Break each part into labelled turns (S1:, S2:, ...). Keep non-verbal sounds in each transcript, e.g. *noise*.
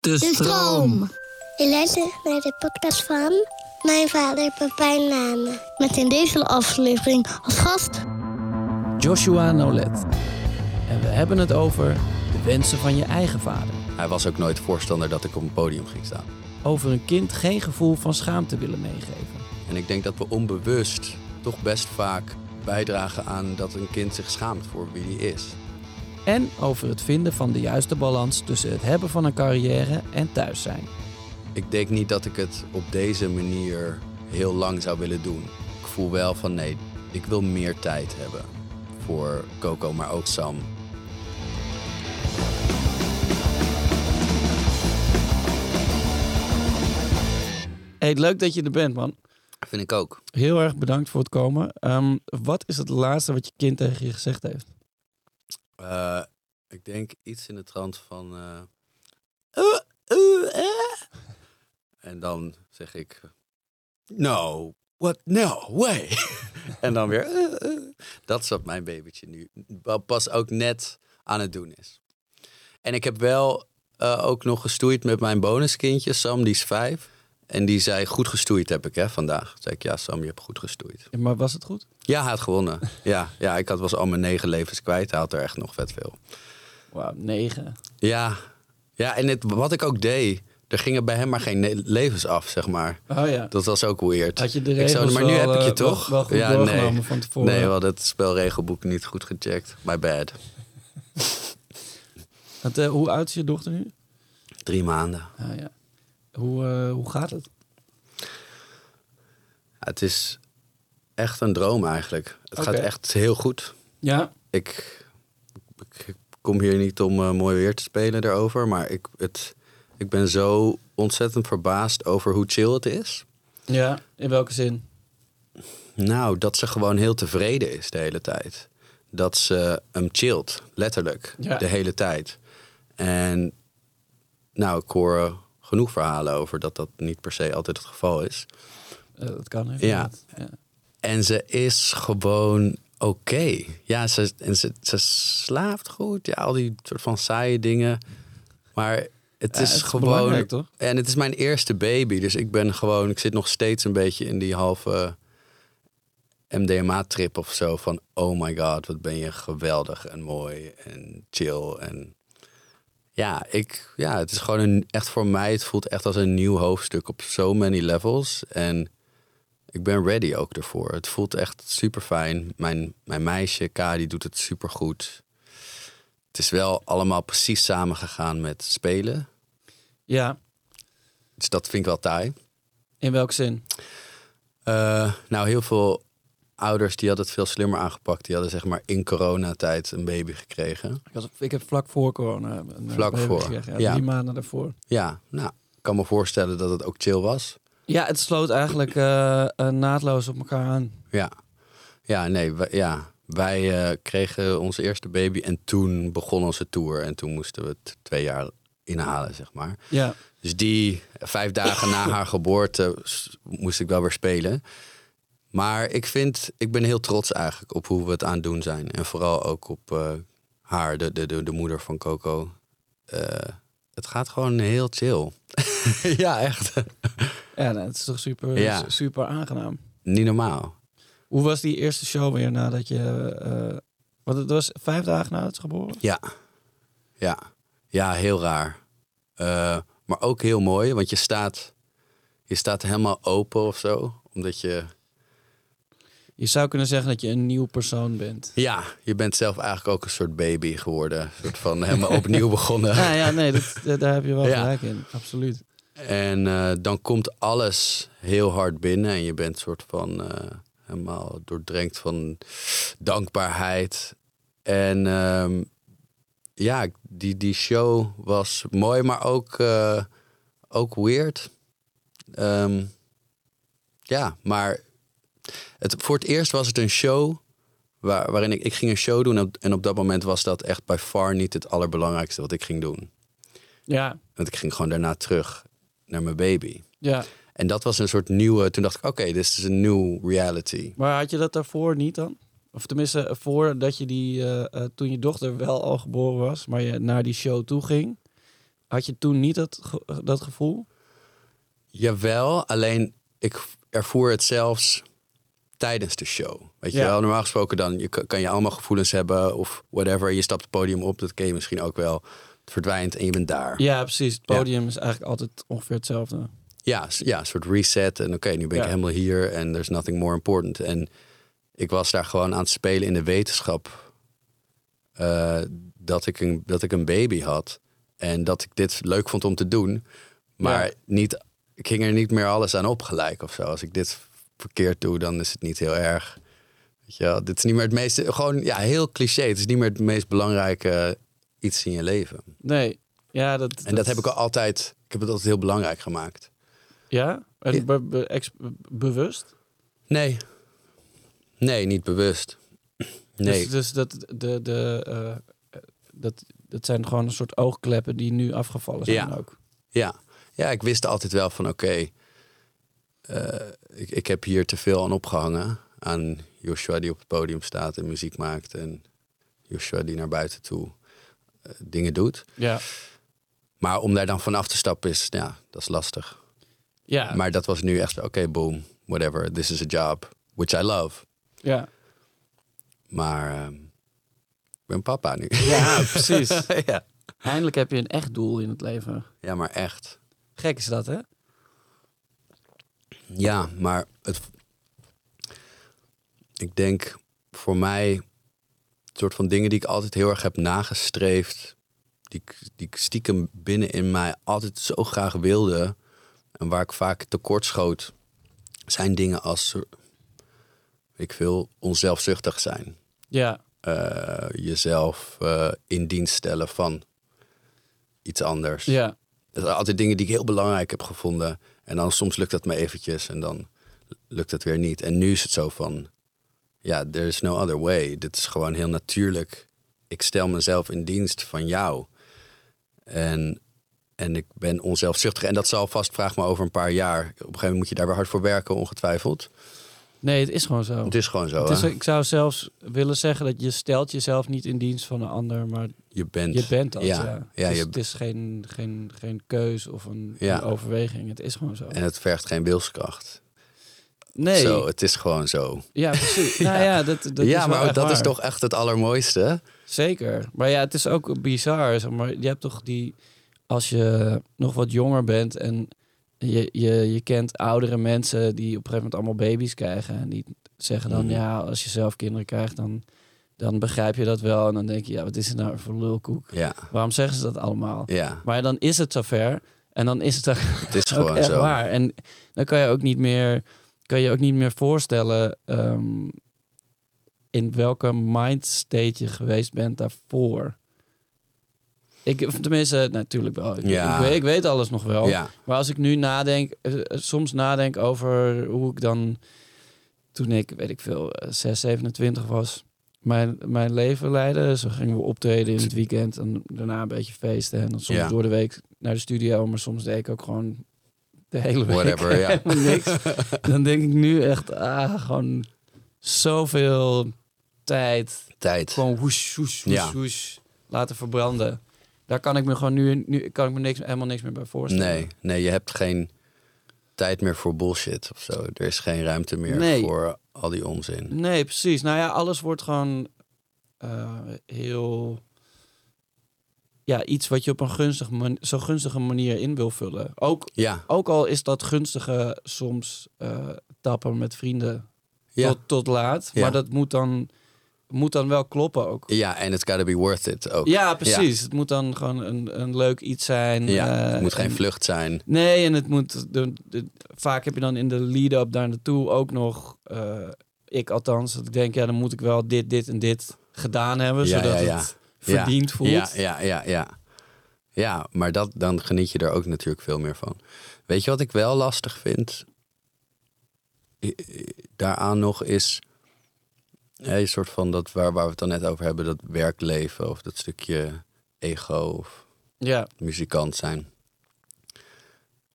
S1: De stroom.
S2: Je luistert naar de podcast van mijn vader, papa en Nana. Met in deze aflevering als gast...
S1: Joshua Nolet. En we hebben het over de wensen van je eigen vader.
S3: Hij was ook nooit voorstander dat ik op een podium ging staan.
S1: Over een kind geen gevoel van schaamte willen meegeven.
S3: En ik denk dat we onbewust toch best vaak bijdragen aan dat een kind zich schaamt voor wie hij is.
S1: En over het vinden van de juiste balans tussen het hebben van een carrière en thuis zijn.
S3: Ik denk niet dat ik het op deze manier heel lang zou willen doen. Ik voel wel van nee, ik wil meer tijd hebben voor Coco, maar ook Sam.
S1: Hey, leuk dat je er bent, man.
S3: Vind ik ook.
S1: Heel erg bedankt voor het komen. Ehm, wat is het laatste wat je kind tegen je gezegd heeft?
S3: Uh, ik denk iets in de trant van. Uh, uh, en dan zeg ik. No, what? No way. *laughs* en dan weer. dat is wat mijn babytje nu pas ook net aan het doen is. En ik heb wel ook nog gestoeid met mijn bonuskindje, Sam, die is vijf. En die zei, goed gestoeid heb ik hè, vandaag. Toen zei ik, ja Sam, je hebt goed gestoeid.
S1: Ja, maar was het goed?
S3: Ja, hij had gewonnen. *laughs* ja, ja, ik had, was al mijn negen levens kwijt. Hij had er echt nog vet veel.
S1: Wauw, negen.
S3: Ja, ja en het, wat ik ook deed, er gingen bij hem maar geen levens af, zeg maar.
S1: Oh ja.
S3: Dat was ook weird.
S1: Had je de regels
S3: Maar nu heb ik je toch?
S1: Wel, wel
S3: ja,
S1: nee. van tevoren.
S3: Nee, we hadden het spelregelboek niet goed gecheckt. My bad. *laughs*
S1: Want, uh, hoe oud is je dochter nu?
S3: Drie maanden.
S1: Ah, ja. Hoe, uh, hoe gaat het?
S3: Het is echt een droom eigenlijk. Het gaat echt heel goed.
S1: Ja.
S3: Ik, ik kom hier niet om uh, mooi weer te spelen daarover, maar ik, het, ik ben zo ontzettend verbaasd over hoe chill het is.
S1: Ja, in welke zin?
S3: Nou, dat ze gewoon heel tevreden is de hele tijd. Dat ze hem chillt, letterlijk,
S1: ja.
S3: de hele tijd. En nou, ik hoor genoeg verhalen over dat dat niet per se altijd het geval is.
S1: Uh, dat kan
S3: ja. ja. En ze is gewoon oké. Ja, ze, en ze, ze slaapt goed. Ja, al die soort van saaie dingen. Maar het
S1: ja,
S3: is
S1: het
S3: gewoon.
S1: Is toch?
S3: En het is mijn eerste baby. Dus ik ben gewoon. Ik zit nog steeds een beetje in die halve MDMA-trip of zo. Van oh my god, wat ben je geweldig en mooi en chill. En ja, ik, ja, het is gewoon een, echt voor mij. Het voelt echt als een nieuw hoofdstuk op so many levels. En ik ben ready ook ervoor. Het voelt echt super fijn. Mijn, mijn meisje, Kadi, doet het super goed. Het is wel allemaal precies samengegaan met spelen.
S1: Ja.
S3: Dus dat vind ik wel taai.
S1: In welke zin?
S3: Uh, nou, heel veel ouders die hadden het veel slimmer aangepakt. Die hadden zeg maar in coronatijd een baby gekregen.
S1: Ik, was, ik heb vlak voor corona een
S3: vlak voor.
S1: Gekregen. Ja, drie maanden daarvoor.
S3: Ja, nou, ik kan me voorstellen dat het ook chill was.
S1: Ja, het sloot eigenlijk uh, uh, naadloos op elkaar aan.
S3: Ja, ja nee, wij, ja. wij uh, kregen onze eerste baby en toen begon onze tour. En toen moesten we het twee jaar inhalen, zeg maar.
S1: Ja.
S3: Dus die vijf dagen na *coughs* haar geboorte moest ik wel weer spelen. Maar ik vind, ik ben heel trots eigenlijk op hoe we het aan het doen zijn. En vooral ook op haar, de, de, de, de moeder van Coco. het gaat gewoon heel chill. *laughs* ja, echt.
S1: Ja, het is toch super,
S3: Ja.
S1: super aangenaam.
S3: Niet normaal.
S1: Hoe was die eerste show weer nadat je... eh wat het was vijf dagen nadat ze geboren?
S3: Ja, ja, ja, heel raar. Eh, maar ook heel mooi, want je staat, je staat helemaal open of zo. Omdat je,
S1: Je zou kunnen zeggen dat je een nieuw persoon bent.
S3: ja, je bent zelf eigenlijk ook een soort baby geworden. Een soort van helemaal *laughs* opnieuw begonnen.
S1: Ja, ja nee, dat, daar heb je wel
S3: Ja.
S1: gelijk in. Absoluut.
S3: En eh, dan komt alles heel hard binnen en je bent soort van eh, helemaal doordrenkt van dankbaarheid. En ehm, ja, die, die show was mooi, maar ook, eh, ook weird. Ehm, ja, maar het, voor het eerst was het een show waar, waarin ik, ik ging een show doen. En op, en op dat moment was dat echt by far niet het allerbelangrijkste wat ik ging doen.
S1: Ja,
S3: Want ik ging gewoon daarna terug naar mijn baby.
S1: ja.
S3: En dat was een soort nieuwe. Toen dacht ik, oké, dit is een nieuw reality.
S1: Maar had je dat daarvoor niet dan? Of tenminste, voordat je die, eh, eh, toen je dochter wel al geboren was, maar je naar die show toe ging, Had je toen niet dat, ge- dat gevoel?
S3: Jawel, alleen ik ervoer het zelfs tijdens de show. Weet je
S1: Ja.
S3: wel, normaal gesproken dan je, kan je allemaal gevoelens hebben of whatever. Je stapt het podium op, dat ken je misschien ook wel. Het verdwijnt en je bent daar.
S1: Ja, precies. Het
S3: Ja.
S1: podium is eigenlijk altijd ongeveer hetzelfde.
S3: Ja, ja een soort reset. En oké, nu ben ik
S1: Ja.
S3: helemaal hier en there's nothing more important. En ik was daar gewoon aan het spelen in de wetenschap eh, dat, ik een, dat ik een baby had. En dat ik dit leuk vond om te doen. Maar niet, ik ging er niet meer alles aan op gelijk of zo. Als ik dit verkeerd doe, dan is het niet heel erg. Weet je wel, dit is niet meer het meest, gewoon ja, heel cliché. Het is niet meer het meest belangrijke iets in je leven.
S1: Nee. Ja, dat,
S3: En dat heb ik al altijd, ik heb het altijd heel belangrijk gemaakt.
S1: Ja? En
S3: Ja.
S1: be- be- ex- bewust?
S3: Nee. Nee, niet bewust. Nee.
S1: Dus, dus dat, de, de, eh, dat, dat zijn gewoon een soort oogkleppen die nu afgevallen zijn
S3: Ja.
S1: ook.
S3: Ja. ja, ik wist altijd wel van oké, ik, ik heb hier te veel aan opgehangen. Aan Joshua die op het podium staat en muziek maakt. En Joshua die naar buiten toe eh, dingen doet.
S1: Ja.
S3: Maar om daar dan vanaf te stappen is, ja, dat is lastig.
S1: Ja.
S3: Maar dat was nu echt oké, boom, whatever, this is a job, which I love.
S1: ja.
S3: Maar ehm, ik ben papa nu.
S1: Ja, *laughs* precies.
S3: ja.
S1: Eindelijk heb je een echt doel in het leven.
S3: ja, maar echt.
S1: Gek is dat, hè?
S3: Ja, maar het, ik denk voor mij, het soort van dingen die ik altijd heel erg heb nagestreefd, die, ik- die ik stiekem binnen in mij altijd zo graag wilde en waar ik vaak tekort schoot, zijn dingen als, ik veel, onzelfzuchtig zijn.
S1: Ja.
S3: Eh, jezelf eh, in dienst stellen van iets anders.
S1: Ja.
S3: Dat zijn altijd dingen die ik heel belangrijk heb gevonden. En dan soms lukt dat me eventjes en dan lukt het weer niet. En nu is het zo van, ja, there is no other way. Dit is gewoon heel natuurlijk. Ik stel mezelf in dienst van jou. En, en ik ben onzelfzuchtig. En dat zal vast, vraag me over een paar jaar. Op een gegeven moment moet je daar weer hard voor werken, ongetwijfeld.
S1: Nee, het is gewoon zo.
S3: Het is gewoon zo,
S1: Het is, ik zou zelfs willen zeggen dat je stelt jezelf niet in dienst van een ander, maar
S3: Je bent...
S1: je bent dat. Ja,
S3: Ja, ja,
S1: het, is,
S3: je-
S1: het is geen, geen, geen keus of een,
S3: Ja.
S1: een overweging. Het is gewoon zo.
S3: En het vergt geen wilskracht.
S1: nee,
S3: Zo, het is gewoon zo.
S1: ja, precies. Nou *laughs* ja, dat, dat
S3: ja,
S1: is
S3: maar dat is toch echt het allermooiste.
S1: Zeker. Maar ja, het is ook bizar. Zeg maar je hebt toch die... Als je nog wat jonger bent en je, je, je kent oudere mensen die op een gegeven moment allemaal baby's krijgen. En die zeggen dan,
S3: Mhm.
S1: ja, als je zelf kinderen krijgt, dan, dan begrijp je dat wel. En dan denk je, ja, wat is het nou voor lulkoek?
S3: Ja,
S1: Waarom zeggen ze dat allemaal?
S3: ja.
S1: Maar dan is het zover. En dan is het *laughs*
S3: Het is *laughs*
S1: ook
S3: gewoon
S1: echt
S3: zo.
S1: waar. En dan kan je ook niet meer, kan je ook niet meer voorstellen ehm, in welke mindstate je geweest bent daarvoor. Ik, tenminste, natuurlijk wel. Ik,
S3: Ja.
S1: ik, weet, ik weet alles nog wel.
S3: Ja,
S1: Maar als ik nu nadenk, eh, eh, soms nadenk over hoe ik dan, toen ik, weet ik veel, eh, 6, 27 was, mijn, mijn leven leidde. Zo gingen we optreden in het weekend en daarna een beetje feesten. En dan soms
S3: Ja.
S1: door de week naar de studio, maar soms deed ik ook gewoon de hele week
S3: Whatever, *laughs* ja.
S1: niks. *laughs* Dan denk ik nu echt, ah, gewoon zoveel tijd
S3: tijd.
S1: gewoon woes, woes, woes laten verbranden. Daar kan ik me gewoon nu, nu kan ik me niks, helemaal niks meer bij voorstellen.
S3: Nee, nee, je hebt geen tijd meer voor bullshit of zo. Er is geen ruimte meer
S1: Nee.
S3: voor al die onzin.
S1: Nee, precies. Nou ja, alles wordt gewoon eh, heel... Ja, iets wat je op een gunstig man- zo gunstige manier in wil vullen. Ook,
S3: Ja,
S1: ook al is dat gunstige soms eh, tappen met vrienden
S3: ja.
S1: tot, tot laat.
S3: Ja.
S1: Maar dat moet dan, moet dan wel kloppen ook.
S3: ja en it's gotta be worth it ook.
S1: Ja, precies. Het moet dan gewoon een, een leuk iets zijn.
S3: Ja,
S1: eh,
S3: het moet geen
S1: en-
S3: vlucht zijn.
S1: Nee, en het moet. De, de- vaak heb je dan in de lead-up daar naartoe ook nog. eh, ik althans, dat ik denk, ja, dan moet ik wel dit, dit en dit gedaan hebben.
S3: Ja,
S1: zodat
S3: ja,
S1: het verdiend voelt.
S3: Ja, ja, ja, ja. Ja, maar dat, dan geniet je er ook natuurlijk veel meer van. Weet je wat ik wel lastig vind? Daaraan nog is hè, een soort van dat waar, waar we het dan net over hebben, dat werkleven of dat stukje ego of
S1: ja.
S3: muzikant zijn.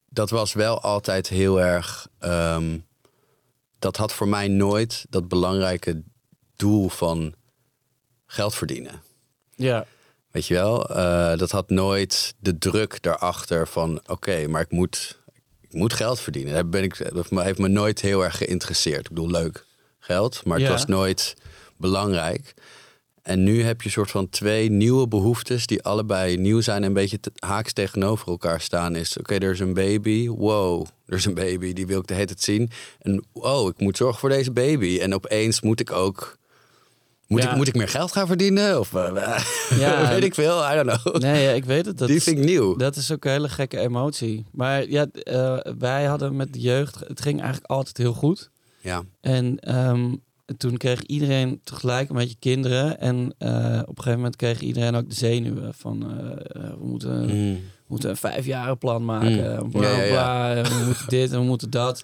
S3: Dat was wel altijd heel erg. ehm, dat had voor mij nooit dat belangrijke doel van geld verdienen.
S1: ja.
S3: Weet je wel? Eh, dat had nooit de druk daarachter van... oké, maar ik moet, ik moet geld verdienen. Dat, ben ik, dat heeft me nooit heel erg geïnteresseerd. Ik bedoel, leuk geld, maar het
S1: Ja.
S3: was nooit belangrijk. En nu heb je een soort van twee nieuwe behoeftes... die allebei nieuw zijn en een beetje te- haaks tegenover elkaar staan. Is, oké, er is een baby. Wow, er is een baby. Die wil ik de hele tijd zien. En wow, ik moet zorgen voor deze baby. En opeens moet ik ook... Moet,
S1: Ja.
S3: ik, moet ik meer geld gaan verdienen? Of eh, *laughs*
S1: Ja.
S3: weet ik veel? I don't know.
S1: Nee, ja, ik weet het. Dat
S3: die vind ik nieuw.
S1: Dat is ook een hele gekke emotie. Maar ja, eh, wij hadden met de jeugd, het ging eigenlijk altijd heel goed.
S3: Ja.
S1: En ehm, toen kreeg iedereen tegelijk met je kinderen. En eh, op een gegeven moment kreeg iedereen ook de zenuwen van eh, eh, we moeten, we
S3: Mm.
S1: moeten een vijfjarenplan maken.
S3: Mm.
S1: Bla,
S3: Ja, ja, ja.
S1: bla, we moeten dit en we moeten dat.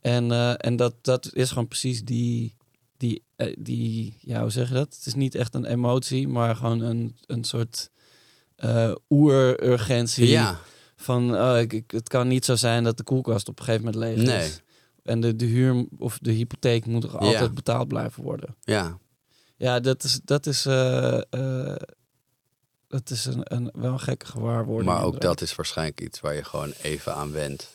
S1: En, en dat, dat is gewoon precies die, die, die, ja, hoe zeg je dat? Het is niet echt een emotie, maar gewoon een, een soort oerurgentie.
S3: Ja,
S1: Van, oh, ik, ik- het kan niet zo zijn dat de koelkast op een gegeven moment leeg
S3: Nee.
S1: En de, de huur of de hypotheek moet er altijd betaald blijven worden.
S3: ja.
S1: Ja, dat is, dat is, eh, eh, dat is een, een, wel een gekke gewaarwording.
S3: maar ook
S1: inderdaad.
S3: dat is waarschijnlijk iets waar je gewoon even aan wendt.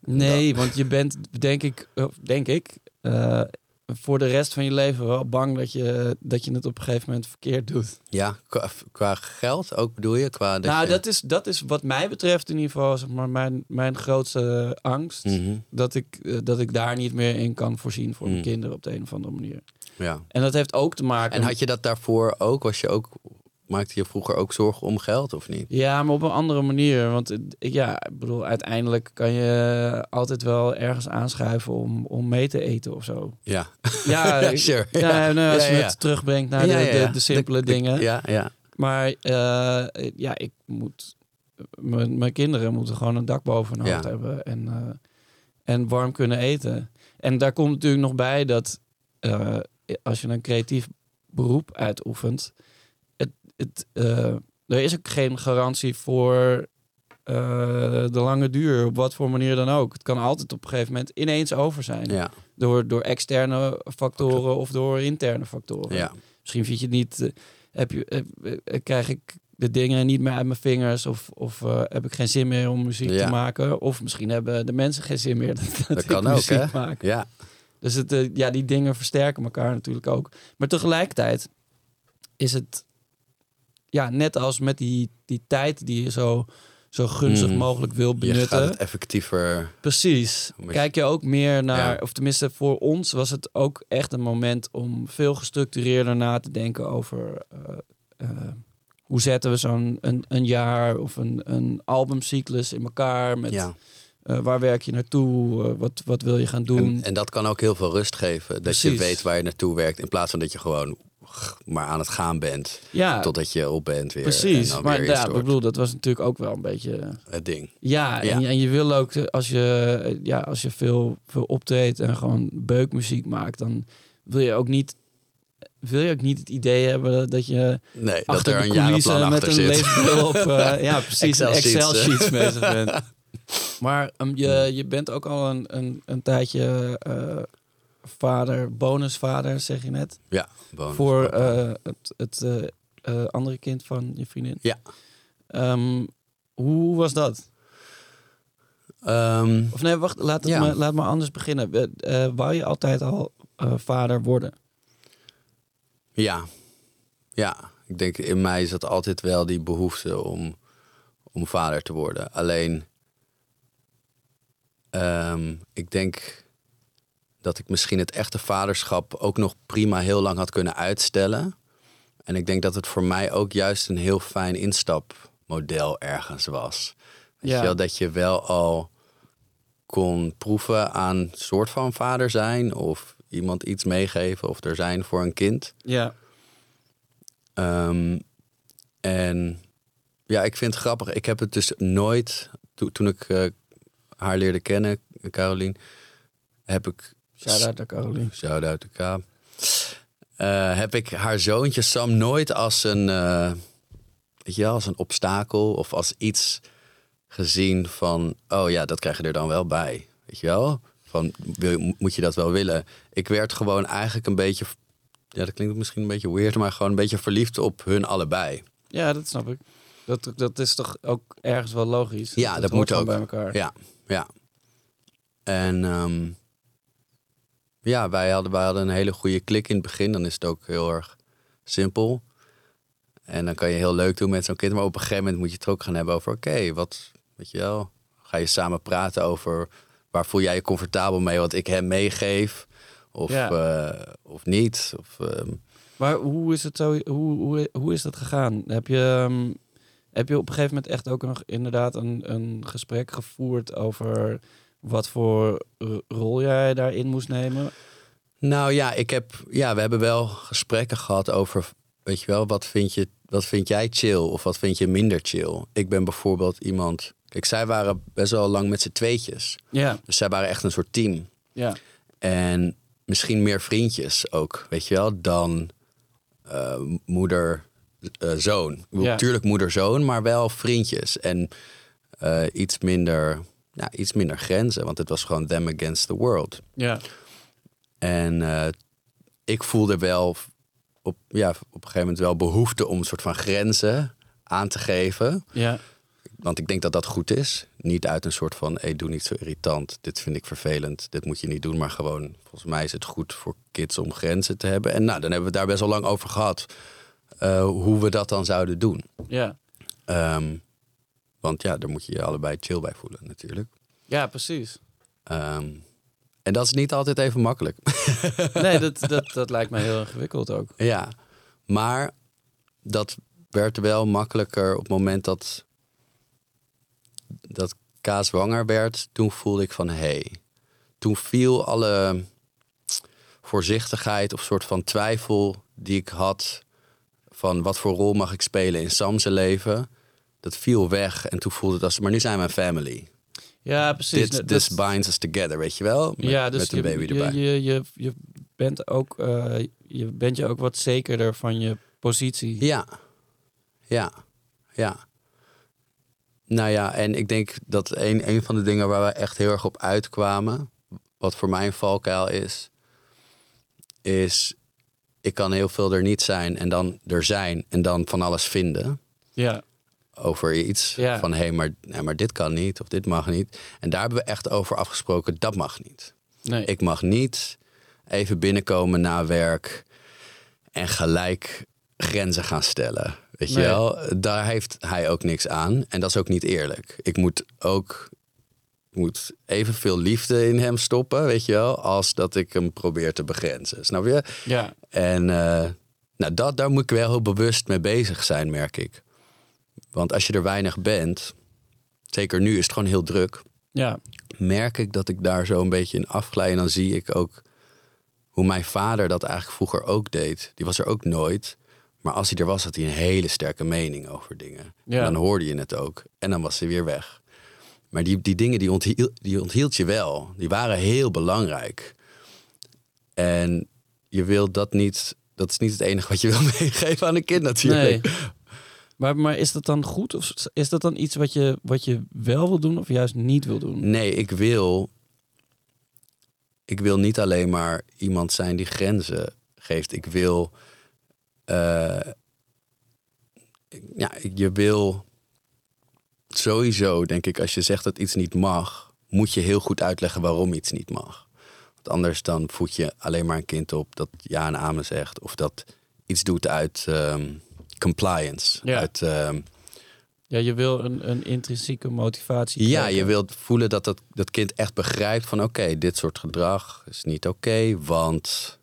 S1: Nee, want je bent, denk ik, denk ik eh, voor de rest van je leven wel bang dat je, dat je het op een gegeven moment verkeerd doet.
S3: Ja, qua, qua geld ook bedoel je? Qua dat
S1: nou,
S3: je...
S1: dat, is, dat is wat mij betreft in ieder geval zeg maar, mijn, mijn grootste angst.
S3: Mhm.
S1: dat ik, eh, dat ik daar niet meer in kan voorzien voor mijn
S3: Mm.
S1: kinderen op de een of andere manier.
S3: ja.
S1: En dat heeft ook te maken.
S3: En had je dat daarvoor ook? Was je ook? Maakte je vroeger ook zorgen om geld of niet?
S1: Ja, maar op een andere manier. Want ik- ja, ik bedoel, uiteindelijk kan je altijd wel ergens aanschuiven om, om mee te eten of zo.
S3: Ja,
S1: Ja, *laughs*
S3: sure.
S1: ja, nou, als
S3: Ja,
S1: je
S3: ja.
S1: het terugbrengt naar
S3: Ja,
S1: de,
S3: ja,
S1: de,
S3: ja.
S1: de simpele dingen.
S3: Ja, ja.
S1: Maar eh, ja, ik moet. Mijn mijn kinderen moeten gewoon een dak boven hun
S3: Ja.
S1: hoofd hebben en, eh, en warm kunnen eten. En daar komt natuurlijk nog bij dat eh, als je een creatief beroep uitoefent, het, eh, er is ook geen garantie voor eh, de lange duur, op wat voor manier dan ook. Het kan altijd op een gegeven moment ineens over zijn.
S3: ja,
S1: Door, door externe factoren of door interne factoren.
S3: ja.
S1: Misschien vind je het niet. eh, heb je, krijg ik de dingen niet meer uit mijn vingers? Of, of heb ik geen zin meer om muziek
S3: Ja.
S1: te maken? Of misschien hebben de mensen geen zin meer *laughs* dat, dat
S3: kan ook,
S1: muziek
S3: hè?
S1: maak.
S3: ja.
S1: Dus het, ja, die dingen versterken elkaar natuurlijk ook. Maar tegelijkertijd is het ja, net als met die, die tijd die je zo, zo gunstig
S3: Mm.
S1: mogelijk wil
S3: Je
S1: benutten.
S3: gaat het effectiever.
S1: Precies. Kijk je ook meer naar,
S3: Ja.
S1: of tenminste voor ons was het ook echt een moment om veel gestructureerder na te denken over eh, eh, hoe zetten we zo'n een, een jaar of een, een albumcyclus in elkaar. Met
S3: Ja.
S1: eh, waar werk je naartoe? Wat, wat wil je gaan doen?
S3: En, en dat kan ook heel veel rust geven. Dat je weet waar je naartoe werkt. In plaats van dat je gewoon maar aan het gaan bent.
S1: ja,
S3: Totdat je op bent weer.
S1: precies. Maar
S3: weer
S1: ja, ik bedoel, dat was natuurlijk ook wel een beetje.
S3: Het ding.
S1: Ja,
S3: Ja.
S1: En, je, en je wil ook, eh, als je, eh, ja, als je veel, veel optreedt en gewoon beukmuziek maakt, dan wil je ook niet, wil je ook niet het idee hebben dat je
S3: Nee, dat
S1: achter
S3: er
S1: de
S3: een
S1: coulissen met
S3: achter
S1: een leesbril op, eh, *laughs* ja precies, een
S3: Excel-sheets,
S1: Excel-sheets
S3: eh.
S1: bezig bent. *laughs* Maar ehm, je, je bent ook al een, een, een tijdje eh, vader, bonusvader, zeg je net,
S3: Ja, bonus.
S1: voor eh, het, het eh, eh, andere kind van je vriendin.
S3: Ja.
S1: Ehm, hoe was dat?
S3: Ehm,
S1: Of nee, wacht, laat, het
S3: Ja.
S1: me, laat me anders beginnen. Wou je altijd al vader worden?
S3: Ja. Ja, ik denk in mij is dat altijd wel die behoefte om, om vader te worden. Alleen, ehm, ik denk dat ik misschien het echte vaderschap ook nog prima heel lang had kunnen uitstellen. En ik denk dat het voor mij ook juist een heel fijn instapmodel ergens was.
S1: Ja.
S3: je wel, dat je wel al kon proeven aan soort van vader zijn of iemand iets meegeven of er zijn voor een kind.
S1: Ja.
S3: Ehm, en ja, ik vind het grappig. Ik heb het dus nooit, to- toen ik eh, haar leerde kennen, Carolien, heb ik,
S1: Shout-out naar Caroline.
S3: shout out de K, eh, heb ik haar zoontje Sam nooit als een, eh, weet je wel, als een obstakel of als iets gezien van, oh ja, dat krijg je er dan wel bij. Weet je wel? Van, wil, moet je dat wel willen? Ik werd gewoon eigenlijk een beetje, ja, dat klinkt misschien een beetje weird, maar gewoon een beetje verliefd op hun allebei.
S1: Ja, dat snap ik. Dat, dat is toch ook ergens wel logisch?
S3: Ja, dat moet ook.
S1: bij elkaar.
S3: Ja, ja. En ehm, ja, wij hadden, wij hadden een hele goede klik in het begin. Dan is het ook heel erg simpel. En dan kan je heel leuk doen met zo'n kind. Maar op een gegeven moment moet je het ook gaan hebben over... oké, wat, weet je wel... ga je samen praten over... waar voel jij je comfortabel mee wat ik hem meegeef... of,
S1: Ja.
S3: eh, of niet. Of, ehm,
S1: Maar hoe is het zo? Hoe, hoe, hoe is dat gegaan? Heb je, ehm, heb je op een gegeven moment echt ook nog inderdaad een, een gesprek gevoerd over wat voor rol jij daarin moest nemen?
S3: Nou ja, ik heb, ja, we hebben wel gesprekken gehad over, weet je wel, wat vind, je, wat vind jij chill of wat vind je minder chill? Ik ben bijvoorbeeld iemand, kijk, zij waren best wel lang met z'n tweetjes.
S1: Ja,
S3: Dus zij waren echt een soort team.
S1: ja,
S3: En misschien meer vriendjes ook, weet je wel, dan eh, moeder, eh, zoon. Ik bedoel,
S1: Ja.
S3: Tuurlijk moeder-zoon, maar wel vriendjes. En eh, iets, minder, ja, iets minder grenzen, want het was gewoon them against the world.
S1: ja,
S3: En eh, ik voelde wel op, ja, op een gegeven moment wel behoefte om een soort van grenzen aan te geven.
S1: ja,
S3: Want ik denk dat dat goed is. Niet uit een soort van, hey, doe niet zo irritant. Dit vind ik vervelend. Dit moet je niet doen. Maar gewoon, volgens mij is het goed voor kids om grenzen te hebben. En nou, dan hebben we het daar best wel lang over gehad. eh, hoe we dat dan zouden doen.
S1: ja.
S3: Ehm, want ja, daar moet je je allebei chill bij voelen natuurlijk.
S1: Ja, precies.
S3: Ehm, en dat is niet altijd even makkelijk. *laughs*
S1: Nee, dat, dat, dat lijkt me heel ingewikkeld ook.
S3: Ja, maar dat werd wel makkelijker op het moment dat, dat K zwanger werd. Toen voelde ik van hé, hey, toen viel alle voorzichtigheid of soort van twijfel die ik had van wat voor rol mag ik spelen in Sam's leven. Dat viel weg en toen voelde het als, maar nu zijn we een family.
S1: Ja, precies.
S3: Dit this binds us together, weet je wel? Met,
S1: ja, dus
S3: met een
S1: je,
S3: baby
S1: je,
S3: erbij.
S1: Je, je, je bent ook, eh, je bent je ook wat zekerder van je positie.
S3: Ja, ja, ja. Nou ja, en ik denk dat een, een van de dingen waar we echt heel erg op uitkwamen, wat voor mij een valkuil is, is ik kan heel veel er niet zijn en dan er zijn en dan van alles vinden
S1: Ja,
S3: over iets.
S1: Ja.
S3: Van hé, hey, maar, nee, maar dit kan niet of dit mag niet. En daar hebben we echt over afgesproken, dat mag niet.
S1: nee.
S3: Ik mag niet even binnenkomen na werk en gelijk grenzen gaan stellen. Weet je wel? Daar heeft hij ook niks aan. En dat is ook niet eerlijk. Ik moet ook ik moet evenveel liefde in hem stoppen, weet je wel, als dat ik hem probeer te begrenzen. Snap je?
S1: ja,
S3: En eh, nou, dat, daar moet ik wel heel bewust mee bezig zijn, merk ik. Want als je er weinig bent, zeker nu is het gewoon heel druk
S1: ja,
S3: merk ik dat ik daar zo een beetje in afglij. En dan zie ik ook hoe mijn vader dat eigenlijk vroeger ook deed. Die was er ook nooit. Maar als hij er was, had hij een hele sterke mening over dingen.
S1: Ja.
S3: En dan hoorde je het ook. En dan was hij weer weg. Maar die, die dingen die onthield, die onthield je wel. Die waren heel belangrijk. En je wilt dat niet... Dat is niet het enige wat je wil *laughs* meegeven aan een kind natuurlijk.
S1: nee. Maar, maar is dat dan goed? Of is dat dan iets wat je, wat je wel wil doen of juist niet wil doen?
S3: Nee, ik wil. Ik wil niet alleen maar iemand zijn die grenzen geeft. Ik wil. eh, ja, je wil. Sowieso, denk ik, als je zegt dat iets niet mag, moet je heel goed uitleggen waarom iets niet mag. Want anders dan voed je alleen maar een kind op dat ja en amen zegt. Of dat iets doet uit ehm, compliance.
S1: Ja.
S3: Uit, ehm,
S1: Ja, je wil een, een intrinsieke motivatie.
S3: Ja,
S1: krijgen.
S3: je wilt voelen dat dat, dat kind echt begrijpt van... oké, dit soort gedrag is niet oké, want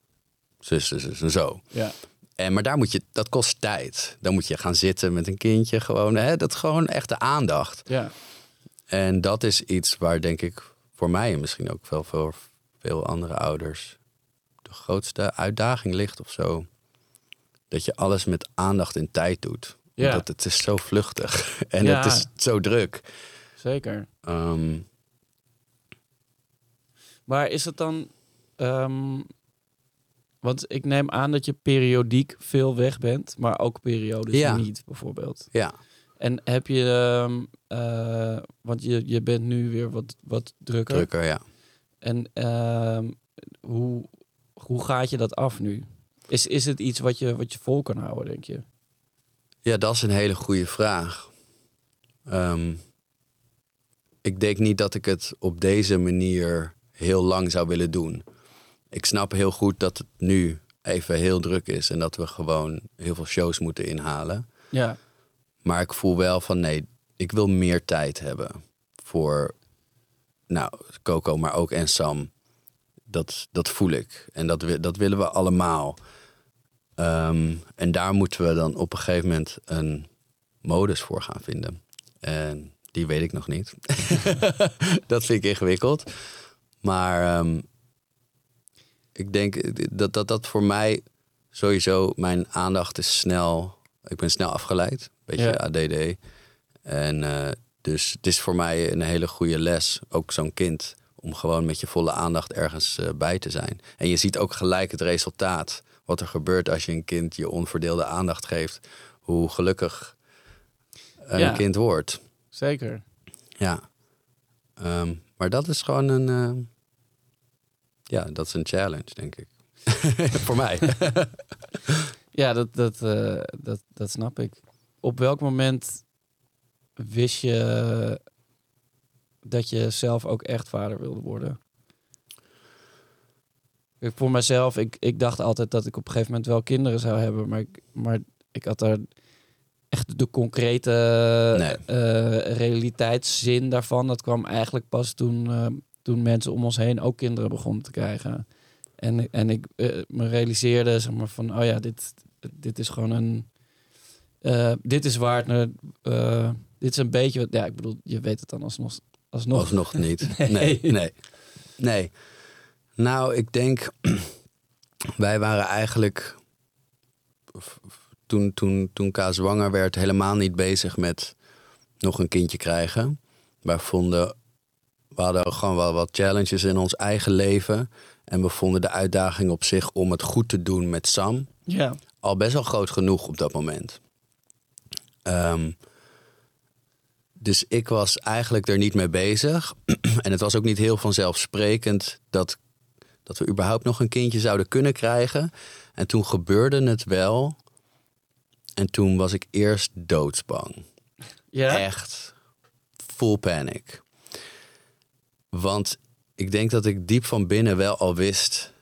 S3: zus, zus, zus en zo.
S1: Ja,
S3: En, maar daar moet je, dat kost tijd. Dan moet je gaan zitten met een kindje gewoon. Hè, dat is gewoon echte aandacht.
S1: ja,
S3: En dat is iets waar denk ik voor mij en misschien ook wel voor veel andere ouders... de grootste uitdaging ligt of zo. Dat je alles met aandacht en tijd doet.
S1: Ja.
S3: Omdat het is zo vluchtig *laughs* en
S1: Ja.
S3: het is zo druk.
S1: zeker.
S3: Ehm,
S1: Maar is het dan... ehm, want ik neem aan dat je periodiek veel weg bent, maar ook periodes
S3: Ja.
S1: niet, bijvoorbeeld.
S3: ja.
S1: En heb je... ehm, eh, want je, je bent nu weer wat, wat drukker.
S3: Drukker, ja.
S1: En hoe, hoe gaat je dat af nu? Is, is het iets wat je, wat je vol kan houden, denk je?
S3: Ja, dat is een hele goede vraag. Ehm, ik denk niet dat ik het op deze manier heel lang zou willen doen. Ik snap heel goed dat het nu even heel druk is en dat we gewoon heel veel shows moeten inhalen.
S1: Ja,
S3: Maar ik voel wel van nee, ik wil meer tijd hebben voor, nou, Coco, maar ook en Sam. Dat, dat voel ik. En dat, dat willen we allemaal. Ehm, en daar moeten we dan op een gegeven moment een modus voor gaan vinden. En die weet ik nog niet. *laughs* dat vind ik ingewikkeld. Maar ehm, ik denk dat, dat dat voor mij sowieso mijn aandacht is snel. Ik ben snel afgeleid. Beetje
S1: Ja.
S3: ADD. En eh, dus het is voor mij een hele goede les, ook zo'n kind, om gewoon met je volle aandacht ergens eh, bij te zijn. En je ziet ook gelijk het resultaat. Wat er gebeurt als je een kind je onverdeelde aandacht geeft. Hoe gelukkig een
S1: Ja.
S3: kind wordt.
S1: zeker.
S3: Ja. Ehm, maar dat is gewoon een. eh, ja, dat is een challenge, denk ik. *laughs* voor mij. *laughs*
S1: Ja, dat, dat, eh, dat, dat snap ik. Op welk moment wist je dat je zelf ook echt vader wilde worden? Voor mezelf, ik, ik dacht altijd dat ik op een gegeven moment wel kinderen zou hebben, maar ik, maar ik had daar echt de concrete
S3: Nee.
S1: eh, realiteitszin daarvan. Dat kwam eigenlijk pas toen, eh, toen mensen om ons heen ook kinderen begonnen te krijgen. En, en ik eh, me realiseerde zeg maar, van, oh ja, dit, dit is gewoon een. dit is waar het. dit is een beetje wat. Ja, ik bedoel, je weet het dan alsnog. alsnog.
S3: Alsnog niet. *laughs*
S1: Nee.
S3: Nee. nee, nee. Nou, ik denk, *clears throat* wij waren eigenlijk toen, toen, toen Ka zwanger werd helemaal niet bezig met nog een kindje krijgen. Wij vonden, we hadden gewoon wel wat challenges in ons eigen leven. En we vonden de uitdaging op zich om het goed te doen met Sam
S1: Ja,
S3: al best wel groot genoeg op dat moment. Ehm, dus ik was eigenlijk er niet mee bezig. *clears throat* en het was ook niet heel vanzelfsprekend dat, dat we überhaupt nog een kindje zouden kunnen krijgen. En toen gebeurde het wel. En toen was ik eerst doodsbang.
S1: ja.
S3: Echt full panic. Want ik denk dat ik diep van binnen wel al wist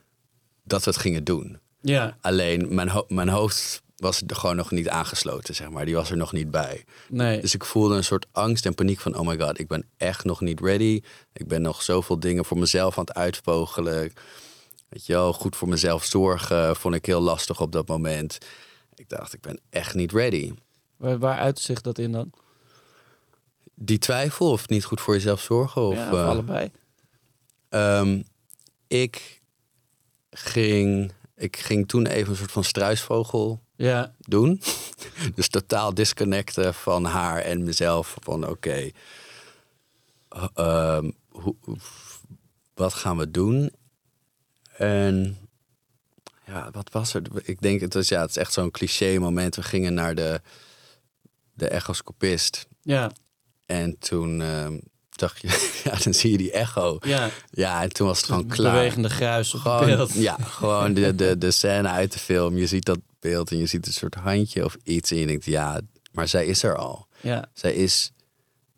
S3: dat we het gingen doen.
S1: ja.
S3: Alleen mijn, ho- mijn hoofd was er gewoon nog niet aangesloten, zeg maar. Die was er nog niet bij.
S1: Nee.
S3: Dus ik voelde een soort angst en paniek van... oh my god, ik ben echt nog niet ready. Ik ben nog zoveel dingen voor mezelf aan het uitvogelen. Weet je wel, goed voor mezelf zorgen vond ik heel lastig op dat moment. Ik dacht, ik ben echt niet ready.
S1: Waar, waar uit zich dat in dan?
S3: Die twijfel of niet goed voor jezelf zorgen? Of,
S1: ja, of
S3: eh,
S1: allebei.
S3: Ehm, ik, ging, ik ging toen even een soort van struisvogel
S1: Ja,
S3: doen. *laughs* dus totaal disconnecten van haar en mezelf. Van oké, eh, ehm, wat gaan we doen? En ja, wat was er? Ik denk, het was ja, het is echt zo'n cliché moment. We gingen naar de, de echoscopist.
S1: ja,
S3: En toen ehm, dacht je, *laughs* ja, dan zie je die echo.
S1: ja.
S3: Ja, en toen was het gewoon klaar.
S1: Bewegende gruis
S3: Gewoon,
S1: beeld.
S3: ja, gewoon de, de, de scène uit de film. Je ziet dat beeld en je ziet een soort handje of iets. En je denkt, ja, maar zij is er al.
S1: Ja,
S3: Zij is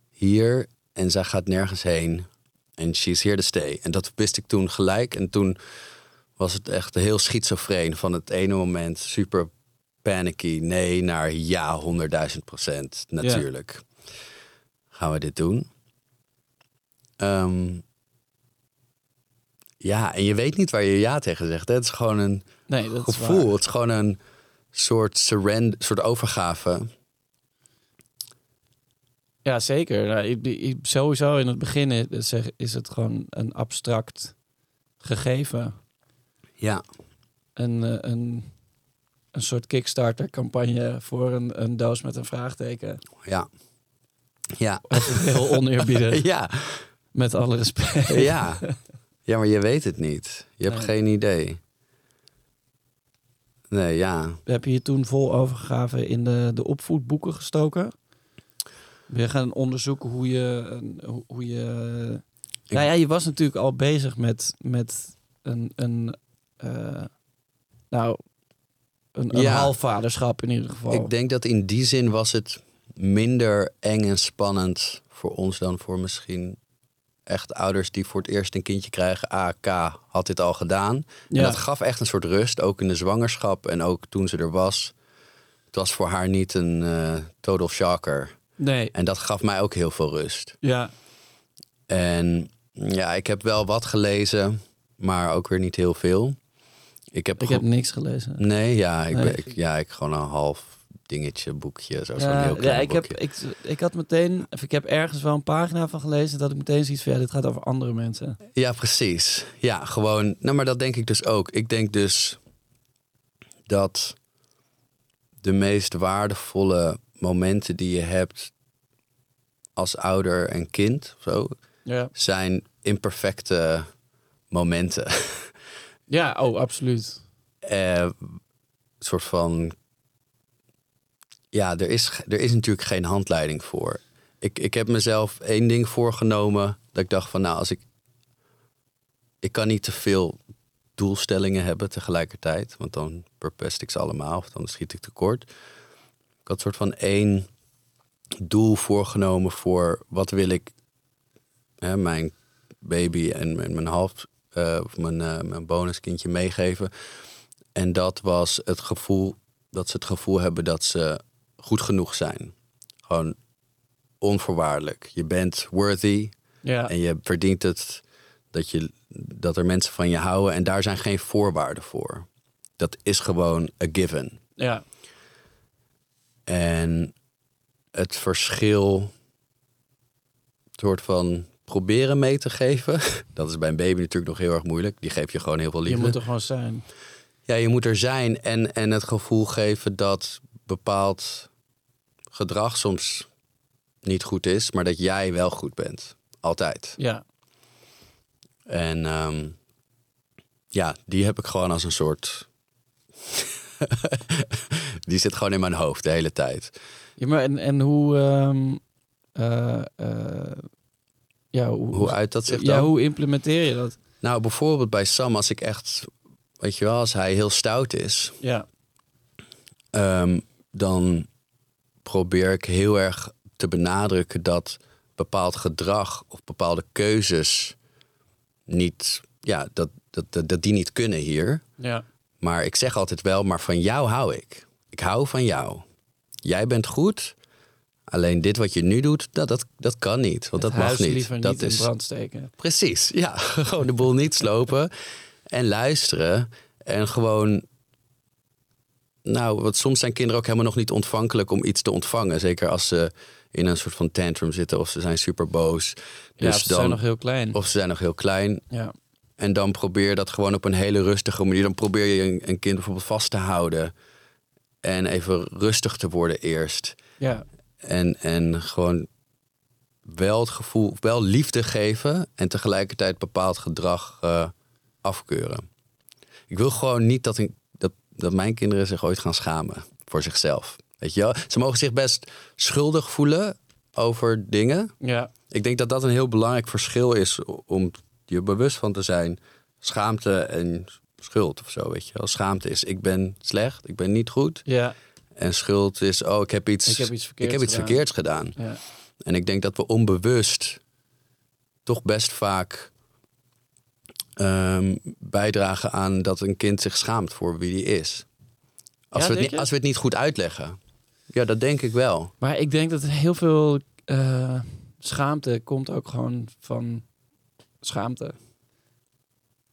S3: hier en zij gaat nergens heen. En she's here to stay. En dat wist ik toen gelijk. En toen was het echt heel schizofreen. Van het ene moment super panicky. Nee, naar ja, honderdduizend procent. Natuurlijk. Gaan we dit doen? Ehm, ja, en je weet niet waar je ja tegen zegt. Hè? Het is gewoon een
S1: nee, dat is
S3: gevoel.
S1: waar.
S3: Het is gewoon een soort surrender, soort overgave.
S1: Ja, zeker. Nou, ik- ik- sowieso in het begin is, is het gewoon een abstract gegeven.
S3: Ja,
S1: Een, eh, een, een soort Kickstarter-campagne voor een, een doos met een vraagteken.
S3: ja. Ja.
S1: Heel *laughs* oneerbiedig,
S3: Ja,
S1: met alle respect. *laughs*
S3: ja. Ja, maar je weet het niet. Je hebt
S1: Nee.
S3: geen idee. Nee, ja.
S1: Heb je je toen vol overgave in de, de opvoedboeken gestoken? Je gaan onderzoeken hoe je... hoe- je nou ja, je was natuurlijk al bezig met, met een... een eh, nou, een, een
S3: Ja.
S1: in ieder geval.
S3: Ik denk dat in die zin was het minder eng en spannend voor ons dan voor misschien echt ouders die voor het eerst een kindje krijgen. AK had dit al gedaan. En
S1: Ja.
S3: dat gaf echt een soort rust, ook in de zwangerschap en ook toen ze er was. Het was voor haar niet een eh, total shocker.
S1: Nee,
S3: En dat gaf mij ook heel veel rust.
S1: ja.
S3: En ja, ik heb wel wat gelezen, maar ook weer niet heel veel. Ik heb,
S1: Ik heb niks gelezen.
S3: Nee, ja, ik,
S1: Nee.
S3: Ben, ik- ja, ik gewoon een half dingetje, boekje, zo, zo'n
S1: Ja,
S3: heel
S1: ja,
S3: klein
S1: ik, heb, ik, ik had meteen, ik heb ergens wel een pagina van gelezen dat ik meteen zoiets van ja, dit gaat over andere mensen.
S3: Ja, precies. Ja, gewoon. Nou, maar dat denk ik dus ook. Ik denk dus dat de meest waardevolle momenten die je hebt als ouder en kind zo,
S1: Ja,
S3: zijn imperfecte momenten.
S1: ja oh, absoluut.
S3: Een soort van. Ja, er is, er is natuurlijk geen handleiding voor. Ik, ik heb mezelf één ding voorgenomen. Dat ik dacht van nou, als ik. Ik kan niet te veel doelstellingen hebben tegelijkertijd. Want dan verpest ik ze allemaal. Of dan schiet ik tekort. Ik had soort van één doel voorgenomen voor wat wil ik hè, mijn baby en mijn, mijn half eh, of mijn, eh, mijn bonuskindje meegeven. En dat was het gevoel dat ze het gevoel hebben dat ze goed genoeg zijn. Gewoon onvoorwaardelijk. Je bent worthy
S1: Ja,
S3: en je verdient het dat, je, dat er mensen van je houden. En daar zijn geen voorwaarden voor. Dat is gewoon a given.
S1: ja,
S3: En het verschil soort van proberen mee te geven. *laughs* Dat is bij een baby natuurlijk nog heel erg moeilijk. Die geef je gewoon heel veel
S1: je
S3: liefde.
S1: moet er gewoon zijn.
S3: Ja, je moet er zijn en, en het gevoel geven dat bepaald gedrag soms niet goed is, maar dat jij wel goed bent. Altijd.
S1: Ja,
S3: En ehm, ja, die heb ik gewoon als een soort. *laughs* die zit gewoon in mijn hoofd de hele tijd.
S1: ja maar en, en hoe, ehm, eh, eh, ja, hoe,
S3: Hoe uit dat zich
S1: ja,
S3: dan?
S1: hoe implementeer je dat?
S3: Nou, bijvoorbeeld bij Sam, als ik echt, weet je wel, als hij heel stout is,
S1: Ja,
S3: Ehm, dan probeer ik heel erg te benadrukken dat bepaald gedrag of bepaalde keuzes niet, ja, dat, dat, dat, dat die niet kunnen hier.
S1: ja,
S3: Maar ik zeg altijd wel, maar van jou hou ik. Ik hou van jou. Jij bent goed. Alleen dit wat je nu doet, dat, dat, dat kan niet. Want
S1: Het
S3: dat mag niet.
S1: liever
S3: dat
S1: niet in brand steken.
S3: Precies, ja. *laughs* gewoon de boel niet slopen. *laughs* En luisteren. En gewoon... Nou, want soms zijn kinderen ook helemaal nog niet ontvankelijk om iets te ontvangen. Zeker als ze in een soort van tantrum zitten of ze zijn super boos.
S1: Ja,
S3: Dus
S1: of ze
S3: dan,
S1: zijn nog heel klein.
S3: Of ze zijn nog heel klein.
S1: Ja,
S3: En dan probeer dat gewoon op een hele rustige manier. Dan probeer je een, een kind bijvoorbeeld vast te houden. En even rustig te worden eerst.
S1: ja,
S3: En, en gewoon wel het gevoel, wel liefde geven en tegelijkertijd bepaald gedrag eh, afkeuren. Ik wil gewoon niet dat, een, dat, mijn kinderen zich ooit gaan schamen voor zichzelf. Weet je wel? Ze mogen zich best schuldig voelen over dingen.
S1: ja,
S3: Ik denk dat dat een heel belangrijk verschil is om je bewust van te zijn. Schaamte en schuld of zo, weet je wel. Schaamte is, ik ben slecht, ik ben niet goed.
S1: ja,
S3: En schuld is, oh, ik heb iets,
S1: Ik heb iets verkeerds
S3: ik heb iets
S1: gedaan.
S3: verkeerds gedaan.
S1: ja.
S3: En ik denk dat we onbewust toch best vaak ehm, bijdragen aan dat een kind zich schaamt voor wie die is. Als,
S1: Ja,
S3: we, het als we het niet goed uitleggen. Ja, dat denk ik wel.
S1: Maar ik denk dat heel veel eh, schaamte komt ook gewoon van schaamte.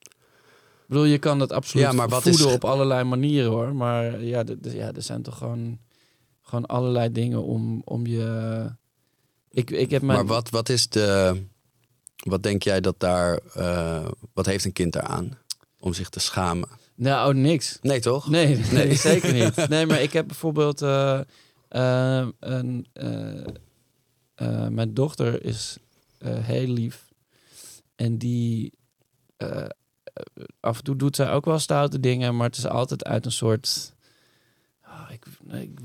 S1: Ik bedoel, je kan dat absoluut
S3: Ja, maar wat
S1: voeden
S3: is-
S1: op allerlei manieren hoor. Maar ja, ja er zijn toch gewoon, gewoon allerlei dingen om, om je... Ik, ik heb mijn...
S3: Maar wat, wat is de. Wat denk jij dat daar. eh, wat heeft een kind daaraan? Om zich te schamen?
S1: Nou, oh, niks.
S3: Nee, toch?
S1: Nee, nee,
S3: Nee. *laughs*
S1: zeker niet. *laughs* Nee, maar ik heb bijvoorbeeld eh, eh, een, mijn dochter is heel lief en die af en toe doet zij ook wel stoute dingen, maar het is altijd uit een soort. Oh, ik, ik,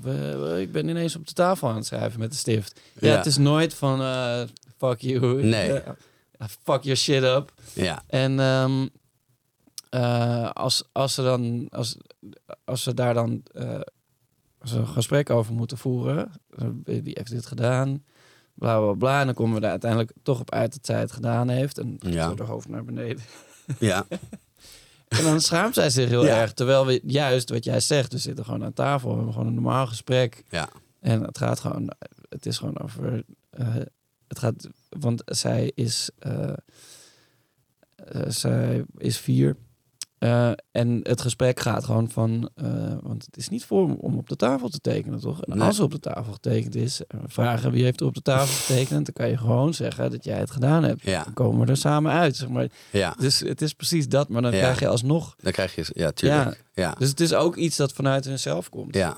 S1: ik ben ineens op de tafel aan het schrijven met de stift. Ja,
S3: Ja.
S1: het is nooit van fuck you.
S3: Nee. *laughs*
S1: fuck your shit up.
S3: Ja.
S1: En, ehm, eh, als, als, ze dan, als, als ze daar dan als we een gesprek over moeten voeren. Wie heeft dit gedaan? Bla bla bla. En dan komen we er uiteindelijk toch op uit dat zij het gedaan heeft. En
S3: Ja.
S1: de hoofd naar beneden.
S3: Ja, *laughs*
S1: En dan schaamt zij zich heel
S3: Ja.
S1: erg. Terwijl we juist wat jij zegt, we zitten gewoon aan tafel. We hebben gewoon een normaal gesprek.
S3: ja,
S1: En het gaat gewoon, het is gewoon over, eh, het gaat, want zij is, eh, eh, zij is vier. Eh, en het gesprek gaat gewoon van, want het is niet voor om op de tafel te tekenen, toch? En als er op de tafel getekend is, vragen wie heeft er op de tafel getekend, dan kan je gewoon zeggen dat jij het gedaan hebt.
S3: ja,
S1: Dan komen we er samen uit, zeg maar.
S3: ja.
S1: Dus het is precies dat, maar dan
S3: Ja.
S1: krijg je alsnog.
S3: Dan krijg je, ja, tuurlijk. Ja,
S1: Dus het is ook iets dat vanuit hunzelf komt.
S3: ja,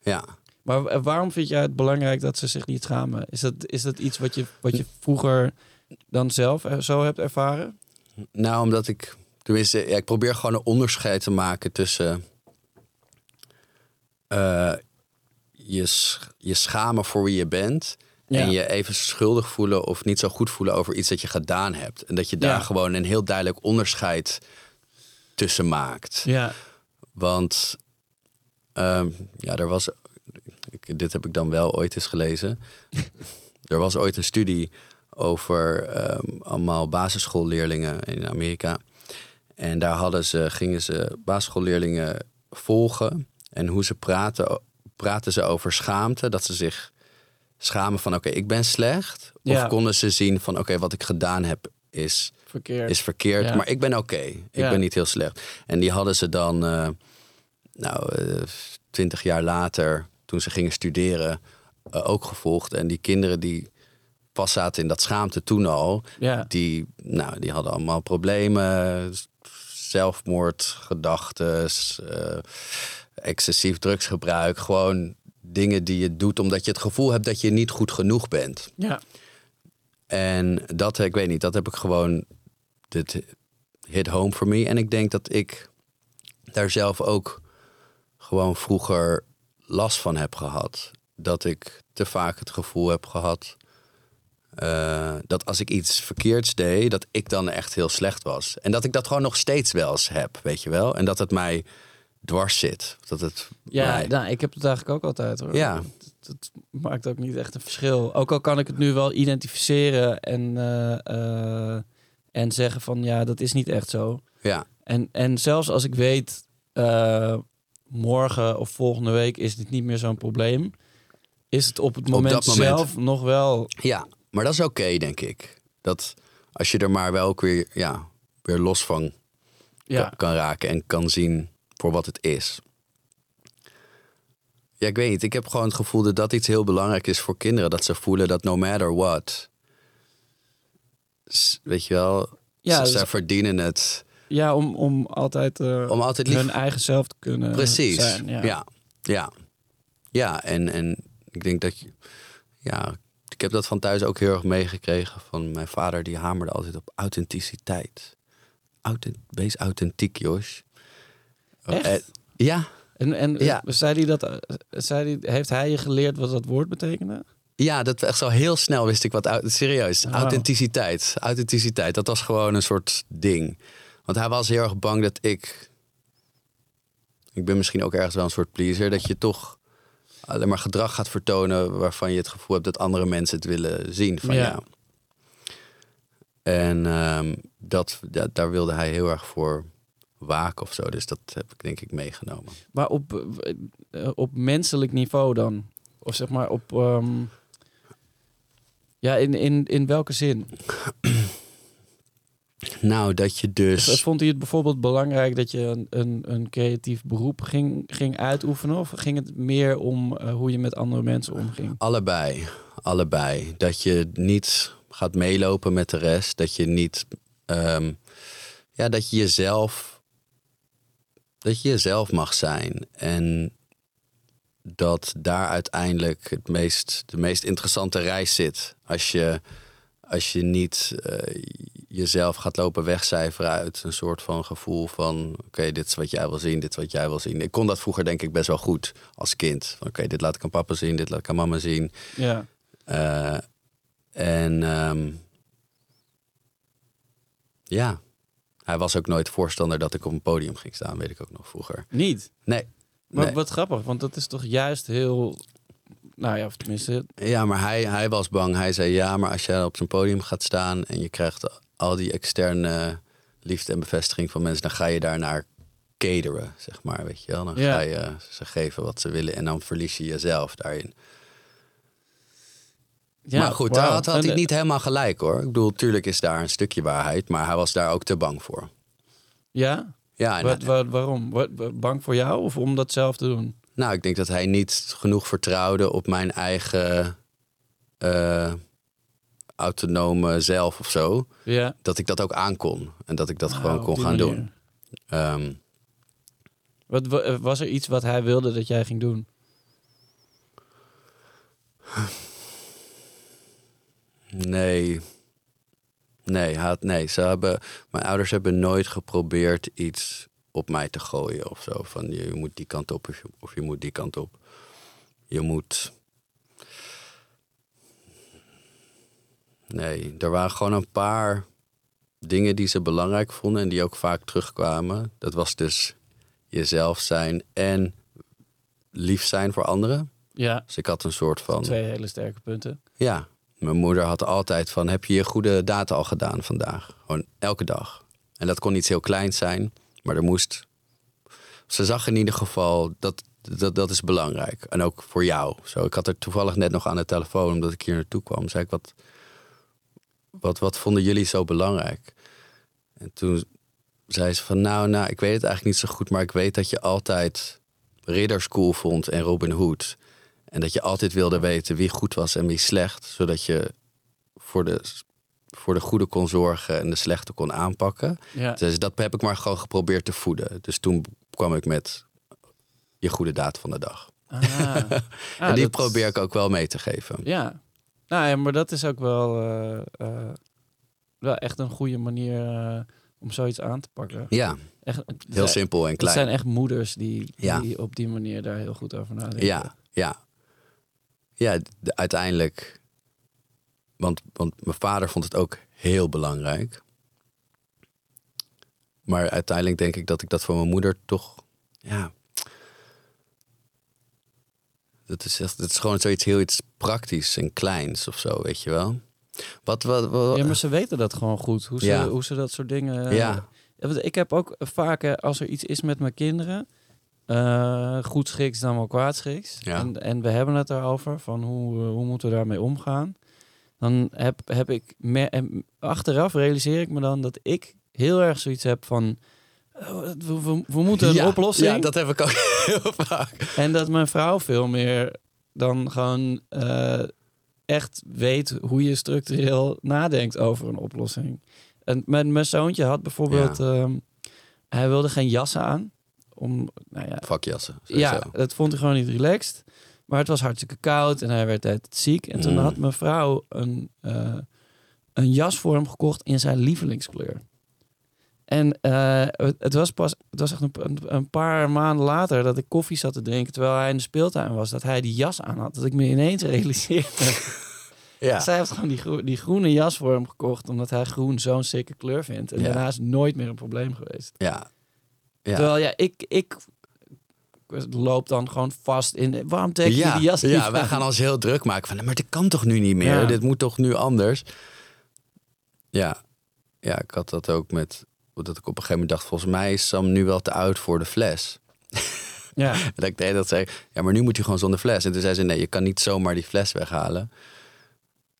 S3: ja.
S1: Maar wa- waarom vind jij het belangrijk dat ze zich niet schamen? Is dat, is dat iets wat je, wat je vroeger dan zelf eh, zo hebt ervaren?
S3: Nou, omdat ik, tenminste, ja, ik probeer gewoon een onderscheid te maken tussen eh, je, sch- je schamen voor wie je bent.
S1: Ja.
S3: En je even schuldig voelen of niet zo goed voelen over iets dat je gedaan hebt. En dat je daar
S1: Ja.
S3: gewoon een heel duidelijk onderscheid tussen maakt.
S1: Ja.
S3: Want ehm, ja, er was. Ik, dit heb ik dan wel ooit eens gelezen. *laughs* er was ooit een studie over ehm, allemaal basisschoolleerlingen in Amerika. En daar hadden ze, gingen ze basisschoolleerlingen volgen. En hoe ze praten, praten ze over schaamte. Dat ze zich schamen van oké, ik ben slecht.
S1: Ja.
S3: Of konden ze zien van oké, wat ik gedaan heb is
S1: Verkeerd.
S3: is verkeerd,
S1: Ja.
S3: maar ik ben oké. Ik
S1: Ja.
S3: ben niet heel slecht. En die hadden ze dan, eh, nou, eh, twintig jaar later, toen ze gingen studeren, eh, ook gevolgd. En die kinderen die pas zaten in dat schaamte toen al,
S1: ja.
S3: die, nou, die hadden allemaal problemen, zelfmoordgedachten, eh, excessief drugsgebruik, gewoon dingen die je doet omdat je het gevoel hebt dat je niet goed genoeg bent.
S1: ja.
S3: En dat, ik weet niet, dat heb ik gewoon, dit hit home for me. En ik denk dat ik daar zelf ook gewoon vroeger last van heb gehad. Dat ik te vaak het gevoel heb gehad eh, dat als ik iets verkeerds deed, dat ik dan echt heel slecht was. En dat ik dat gewoon nog steeds wel eens heb, weet je wel. En dat het mij dwars zit. Dat het
S1: Ja,
S3: mij-
S1: nou, ik heb het eigenlijk ook altijd hoor.
S3: Ja.
S1: Het maakt ook niet echt een verschil. Ook al kan ik het nu wel identificeren en, eh, eh, en zeggen van ja, dat is niet echt zo.
S3: ja,
S1: En, en zelfs als ik weet, morgen of volgende week is dit niet meer zo'n probleem, is het op het moment, zelf nog wel.
S3: Ja, maar dat is oké, denk ik. Dat als je er maar wel ook weer, ja, weer los van
S1: Ja,
S3: kan, kan raken en kan zien voor wat het is. Ja, ik weet niet. Ik heb gewoon het gevoel dat dat iets heel belangrijk is voor kinderen. Dat ze voelen dat no matter what, weet je wel,
S1: Ja,
S3: ze,
S1: dus-
S3: ze verdienen het
S1: ja om, om altijd, eh,
S3: om altijd lief
S1: hun eigen zelf te kunnen
S3: Precies.
S1: zijn. Ja.
S3: Ja. ja. Ja, en, en ik denk dat je. Ja, ik heb dat van thuis ook heel erg meegekregen. Van mijn vader, die hamerde altijd op authenticiteit. Authent, wees authentiek, Jos.
S1: Echt?
S3: Eh, ja,
S1: En, en
S3: Ja.
S1: zei die dat, eh, zei die, heeft hij je geleerd wat dat woord betekende?
S3: ja, dat echt zo heel snel wist ik wat. Serieus,
S1: Wauw.
S3: authenticiteit. Authenticiteit, dat was gewoon een soort ding. Want hij was heel erg bang dat ik. Ik ben misschien ook ergens wel een soort pleaser. Dat je toch alleen maar gedrag gaat vertonen waarvan je het gevoel hebt dat andere mensen het willen zien van
S1: Ja.
S3: jou. En ehm, dat, ja, daar wilde hij heel erg voor waken of zo. Dus dat heb ik denk ik meegenomen.
S1: Maar op, eh, op menselijk niveau dan? Of zeg maar op... ehm, ja, in, in, in welke zin? *clears throat*
S3: Nou, dat je
S1: Dus...
S3: dus.
S1: Vond hij het bijvoorbeeld belangrijk dat je een, een, een creatief beroep ging, ging uitoefenen? Of ging het meer om eh, hoe je met andere mensen omging?
S3: Allebei. Allebei. Dat je niet gaat meelopen met de rest. Dat je niet. ehm, ja, dat je jezelf. Dat je jezelf mag zijn. En dat daar uiteindelijk het meest, de meest interessante reis zit. Als je, als je niet eh, jezelf gaat lopen wegcijferen uit een soort van gevoel van... oké, dit is wat jij wil zien, dit is wat jij wil zien. Ik kon dat vroeger denk ik best wel goed als kind. Oké, dit laat ik aan papa zien, dit laat ik aan mama zien.
S1: Ja,
S3: Eh, en ehm, ja, Hij was ook nooit voorstander dat ik op een podium ging staan, weet ik ook nog vroeger.
S1: Niet?
S3: Nee.
S1: Maar
S3: nee.
S1: wat grappig, want dat is toch juist heel... Nou ja, of tenminste...
S3: Ja, maar hij, hij was bang. Hij zei ja, maar als jij op zo'n podium gaat staan en je krijgt al die externe liefde en bevestiging van mensen, dan ga je daarnaar cateren, zeg maar, weet je wel. Dan
S1: Ja.
S3: ga je ze geven wat ze willen en dan verlies je jezelf daarin.
S1: Ja,
S3: maar goed,
S1: wauw.
S3: daar had, had
S1: En,
S3: hij niet helemaal gelijk hoor. Ik bedoel, tuurlijk is daar een stukje waarheid, maar hij was daar ook te bang voor.
S1: Ja?
S3: Ja, en,
S1: Wat, wat, waarom? Wat- bang voor jou of om dat zelf te doen?
S3: Nou, ik denk dat hij niet genoeg vertrouwde op mijn eigen eh, autonome zelf of zo.
S1: Ja.
S3: Dat ik dat ook aankon en dat ik dat
S1: Ah,
S3: gewoon kon gaan
S1: manier.
S3: doen. Ehm,
S1: Wat, wa- was er iets wat hij wilde dat jij ging doen?
S3: nee. Nee, had, nee ze hebben, mijn ouders hebben nooit geprobeerd iets op mij te gooien of zo. Van je, moet die kant op of je, of je moet die kant op. Je moet. Nee, er waren gewoon een paar dingen die ze belangrijk vonden en die ook vaak terugkwamen. Dat was dus jezelf zijn en lief zijn voor anderen.
S1: Ja,
S3: Dus ik had een soort van.
S1: twee hele sterke punten.
S3: Ja, mijn moeder had altijd van: heb je je goede data al gedaan vandaag? Gewoon elke dag. En dat kon iets heel kleins zijn, maar er moest. Ze zag in ieder geval dat dat, dat is belangrijk. En ook voor jou. Zo, ik had er toevallig net nog aan de telefoon, omdat ik hier naartoe kwam. Zei ik: wat, wat, wat vonden jullie zo belangrijk? En toen zei ze van: Nou, nou, ik weet het eigenlijk niet zo goed, maar ik weet dat je altijd Ridders cool vond en Robin Hood. En dat je altijd wilde weten wie goed was en wie slecht. Zodat je voor de, voor de goede kon zorgen en de slechte kon aanpakken.
S1: Ja.
S3: Dus dat heb ik maar gewoon geprobeerd te voeden. Dus toen kwam ik met je goede daad van de dag.
S1: Ah. *laughs*
S3: en
S1: Ah,
S3: die
S1: dat-
S3: probeer ik ook wel mee te geven.
S1: Ja. Nou ja, maar dat is ook wel, eh, eh, wel echt een goede manier eh, om zoiets aan te pakken.
S3: Ja,
S1: Echt,
S3: heel simpel en
S1: Het
S3: klein.
S1: zijn echt moeders die,
S3: Ja.
S1: die op die manier daar heel goed over nadenken.
S3: Ja, ja. Ja, de- uiteindelijk. Want, want mijn vader vond het ook heel belangrijk. Maar uiteindelijk denk ik dat ik dat voor mijn moeder toch. Ja. Dat is, echt, dat is gewoon zoiets heel iets praktisch en kleins of zo, weet je wel. Wat, wat, wat,
S1: Ja, maar ze weten dat gewoon goed. Hoe ze,
S3: Ja.
S1: hoe ze dat soort dingen... eh,
S3: Ja.
S1: Ik heb ook vaak, als er iets is met mijn kinderen... eh goed schiks dan wel kwaad schiks.
S3: Ja.
S1: En, en we hebben het erover, van hoe, eh, hoe moeten we daarmee omgaan. Dan heb, heb ik... me- achteraf realiseer ik me dan dat ik heel erg zoiets heb van... eh, We, we, we moeten een
S3: ja,
S1: oplossing.
S3: Ja, dat heb ik ook *laughs* heel vaak.
S1: En dat mijn vrouw veel meer dan gewoon eh, echt weet hoe je structureel nadenkt over een oplossing. En mijn, mijn zoontje had bijvoorbeeld, ehm, hij wilde geen jassen aan. Om, nou ja,
S3: Vakjassen.
S1: ja, dat vond hij gewoon niet relaxed. Maar het was hartstikke koud en hij werd altijd ziek. En toen
S3: Mm.
S1: had mijn vrouw een, eh, een jas voor hem gekocht in zijn lievelingskleur. En eh, het, was pas, het was echt een, een, paar maanden later dat ik koffie zat te drinken terwijl hij in de speeltuin was, dat hij die jas aan had. Dat ik me ineens realiseerde. *laughs*
S3: Ja.
S1: Zij heeft gewoon die, die groene jas voor hem gekocht, omdat hij groen zo'n sikke kleur vindt. En
S3: Ja.
S1: daarna is nooit meer een probleem geweest.
S3: Ja. Ja.
S1: Terwijl ja, ik, ik loop dan gewoon vast in. Waarom trek je
S3: ja,
S1: die jas
S3: Ja, wij
S1: aan?
S3: gaan ons heel druk maken van, maar dit kan toch nu niet meer?
S1: Ja.
S3: Dit moet toch nu anders? Ja. ja, ik had dat ook met, dat ik op een gegeven moment dacht, volgens mij is Sam nu wel te oud voor de fles. *laughs*
S1: Ja,
S3: dat ik de hele tijd zei, ja, maar nu moet hij gewoon zonder fles. En toen zei ze, nee, je kan niet zomaar die fles weghalen.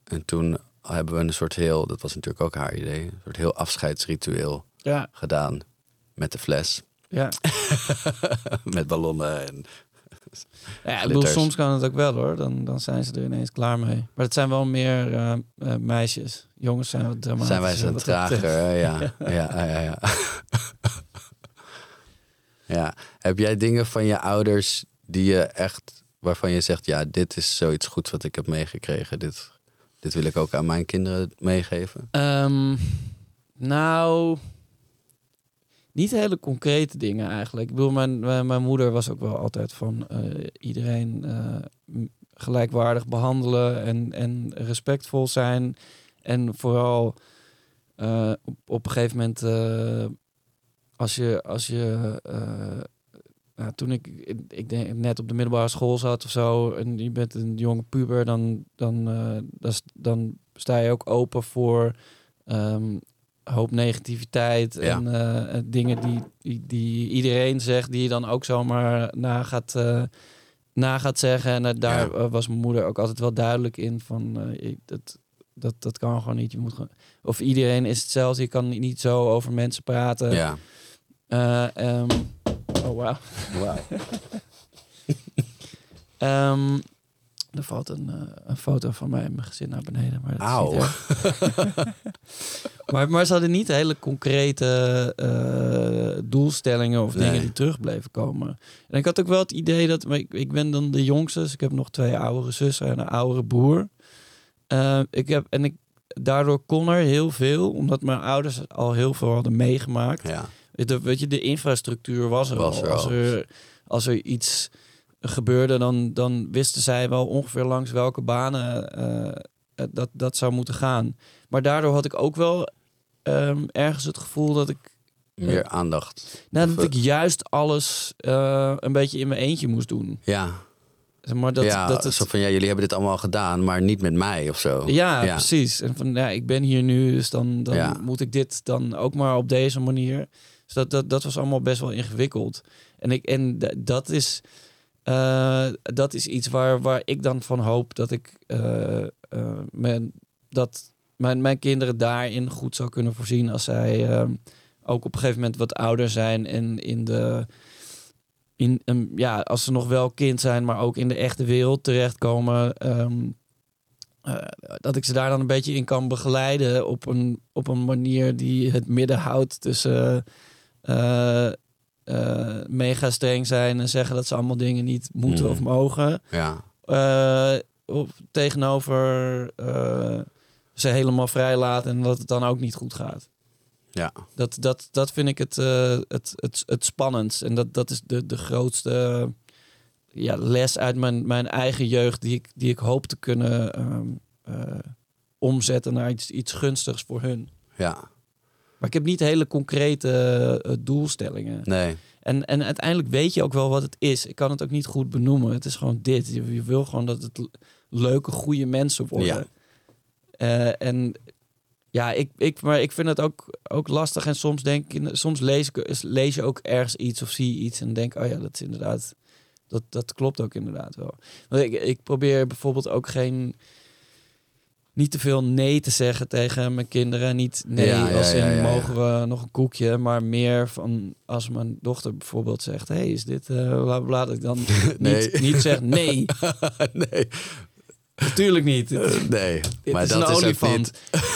S3: En toen hebben we een soort heel, dat was natuurlijk ook haar idee, een soort heel afscheidsritueel
S1: ja,
S3: gedaan met de fles.
S1: Ja. *laughs*
S3: met ballonnen en
S1: ja ik bedoel, soms kan het ook wel hoor. Dan, dan zijn ze er ineens klaar mee. Maar het zijn wel meer eh, eh, meisjes. Jongens zijn wat dramatisch.
S3: zijn wij zo trager. *laughs* ja, ja, ja. ja. *laughs* ja. Heb jij dingen van je ouders die je echt, waarvan je zegt, ja, dit is zoiets goeds wat ik heb meegekregen. Dit, dit wil ik ook aan mijn kinderen meegeven.
S1: Ehm, nou, niet hele concrete dingen eigenlijk. Ik bedoel, mijn, mijn, moeder was ook wel altijd van eh, iedereen eh, gelijkwaardig behandelen en, en respectvol zijn. En vooral eh, op, op een gegeven moment, als je, als je nou, toen ik, ik denk net op de middelbare school zat of zo, en je bent een jonge puber, dan, dan, dan sta je ook open voor ehm, hoop negativiteit
S3: Ja.
S1: en eh, eh, dingen die, die, die iedereen zegt, die je dan ook zomaar na gaat, eh, na gaat zeggen. En daar
S3: Ja.
S1: eh, was mijn moeder ook altijd wel duidelijk in van ik- dat, dat, dat kan gewoon niet. Je moet gewoon, of iedereen is hetzelfde. Je kan niet zo over mensen praten.
S3: Ja.
S1: Ehm, oh, wauw. *laughs* Ehm, er valt een, eh, een foto van mij en mijn gezin naar beneden. Maar dat
S3: Auw. *laughs*
S1: maar, maar ze hadden niet hele concrete eh, doelstellingen of dingen die terug bleven komen. En ik had ook wel het idee dat... maar Ik, ik ben dan de jongste, dus ik heb nog twee oudere zussen en een oudere broer. Eh, ik heb, en ik, daardoor kon er heel veel, omdat mijn ouders al heel veel hadden meegemaakt.
S3: Ja.
S1: De, weet je, de infrastructuur was er
S3: Was
S1: al.
S3: er
S1: als,
S3: al.
S1: er, als er iets gebeurde, dan, dan wisten zij wel ongeveer langs welke banen eh, dat, dat zou moeten gaan. Maar daardoor had ik ook wel ehm, ergens het gevoel dat ik,
S3: Meer aandacht.
S1: nou,
S3: Of,
S1: dat ik juist alles eh, een beetje in mijn eentje moest doen.
S3: Ja.
S1: Zeg maar dat,
S3: ja,
S1: dat het,
S3: zo van ja, jullie hebben dit allemaal gedaan, maar niet met mij of zo.
S1: Ja,
S3: Ja.
S1: precies. En van ja, ik ben hier nu, dus dan, dan
S3: Ja.
S1: moet ik dit dan ook maar op deze manier. Dus dat, dat, dat was allemaal best wel ingewikkeld. En, ik, en dat is, eh, dat is iets waar, waar ik dan van hoop dat ik eh, eh, mijn, dat mijn, mijn kinderen daarin goed zou kunnen voorzien als zij eh, ook op een gegeven moment wat ouder zijn en in de in, een ja, als ze nog wel kind zijn, maar ook in de echte wereld terechtkomen. ehm, eh, dat ik ze daar dan een beetje in kan begeleiden op een, op een manier die het midden houdt tussen mega streng zijn en zeggen dat ze allemaal dingen niet moeten
S3: Mm.
S1: of mogen.
S3: Ja.
S1: of tegenover eh, ze helemaal vrij laten en dat het dan ook niet goed gaat.
S3: Ja.
S1: Dat, dat, dat vind ik het, eh, het, het, het spannendst. En dat, dat is de, de grootste ja, les uit mijn, mijn eigen jeugd... die ik, die ik hoop te kunnen ehm, eh, omzetten naar iets, iets gunstigs voor hun.
S3: Ja.
S1: Maar ik heb niet hele concrete eh, doelstellingen.
S3: Nee.
S1: En, en uiteindelijk weet je ook wel wat het is. Ik kan het ook niet goed benoemen. Het is gewoon dit. Je, je wil gewoon dat het leuke, goede mensen worden.
S3: Ja.
S1: Eh, en ja, ik, ik, maar ik vind het ook, ook lastig. En soms denk ik, soms lees, ik, lees je ook ergens iets of zie je iets en denk, oh ja, dat is inderdaad, dat, dat klopt ook inderdaad wel. Want ik, ik probeer bijvoorbeeld ook geen, niet te veel nee te zeggen tegen mijn kinderen. Niet nee
S3: Ja, ja,
S1: als in
S3: ja,
S1: mogen we nog een koekje, maar meer van als mijn dochter bijvoorbeeld zegt, hey, is dit eh bla bla dat ik dan *laughs*
S3: Nee.
S1: niet, niet zeg nee, *laughs*
S3: nee.
S1: natuurlijk niet.
S3: Nee.
S1: Dit
S3: maar
S1: is
S3: dat
S1: een
S3: is
S1: olifant.
S3: niet.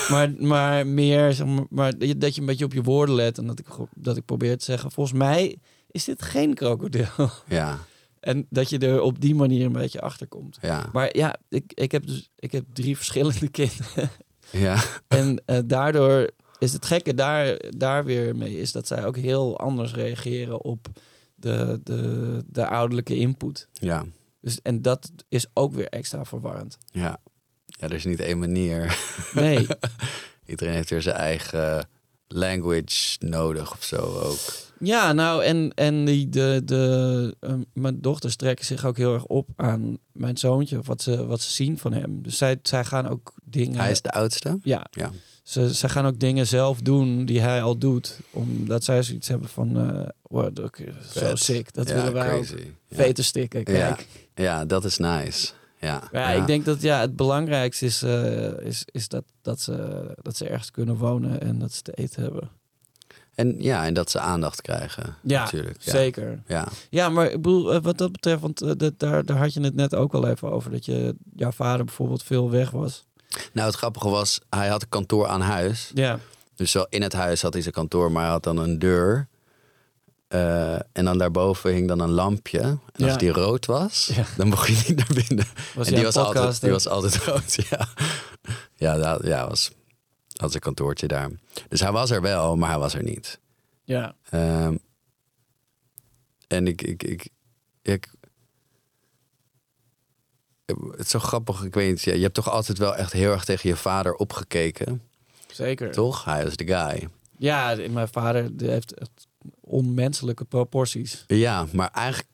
S1: Maar, maar meer, zeg maar, maar dat je- een beetje op je woorden let. En dat ik, dat ik probeer te zeggen, volgens mij is dit geen krokodil.
S3: Ja.
S1: En dat je er op die manier een beetje achter komt.
S3: Ja.
S1: Maar ja, ik, ik, heb dus ik heb drie verschillende *laughs* kinderen.
S3: Ja.
S1: En eh, daardoor is het gekke daar, daar weer mee is dat zij ook heel anders reageren op de, de, de ouderlijke input.
S3: Ja.
S1: Dus, en dat is ook weer extra verwarrend.
S3: Ja. Ja, er is niet één manier.
S1: Nee, *laughs*
S3: Iedereen heeft weer zijn eigen language nodig of zo ook.
S1: Ja, nou, en, en die, de, de, eh, mijn dochters trekken zich ook heel erg op aan mijn zoontje, wat ze, wat ze zien van hem. Dus zij, zij gaan ook dingen.
S3: Hij is de oudste.
S1: Ja,
S3: Ja.
S1: ze, zij gaan ook dingen zelf doen die hij al doet, omdat zij zoiets hebben van, eh wow, zo sick, dat
S3: ja,
S1: willen wij
S3: crazy.
S1: ook.
S3: Ja.
S1: Veten stikken, kijk.
S3: Ja, dat is nice. Ja.
S1: Ja, ik denk dat ja, het belangrijkste is, eh, is, is dat, dat, ze, dat ze ergens kunnen wonen en dat ze te eten hebben.
S3: En ja, en dat ze aandacht krijgen.
S1: Ja,
S3: natuurlijk. Ja.
S1: zeker.
S3: Ja.
S1: Ja, maar ik bedoel, eh, wat dat betreft, want eh, dat, daar, daar had je het net ook al even over, dat je jouw vader bijvoorbeeld veel weg was.
S3: Nou, het grappige was, hij had een kantoor aan huis.
S1: Ja,
S3: Dus wel in het huis had hij zijn kantoor, maar hij had dan een deur. Eh, en dan daarboven hing dan een lampje. En als die rood was,
S1: Ja.
S3: dan mocht je niet naar binnen.
S1: was
S3: en die was, altijd, die was altijd *laughs* rood, ja. Ja, dat ja, was, had zijn kantoortje daar. Dus hij was er wel, maar hij was er niet.
S1: Ja,
S3: Ehm, en ik, ik, ik, ik, het is zo grappig, ik weet niet, ja, je hebt toch altijd wel echt heel erg tegen je vader opgekeken.
S1: zeker.
S3: Toch? Hij is de guy.
S1: Ja, mijn vader heeft echt onmenselijke proporties.
S3: Ja, maar eigenlijk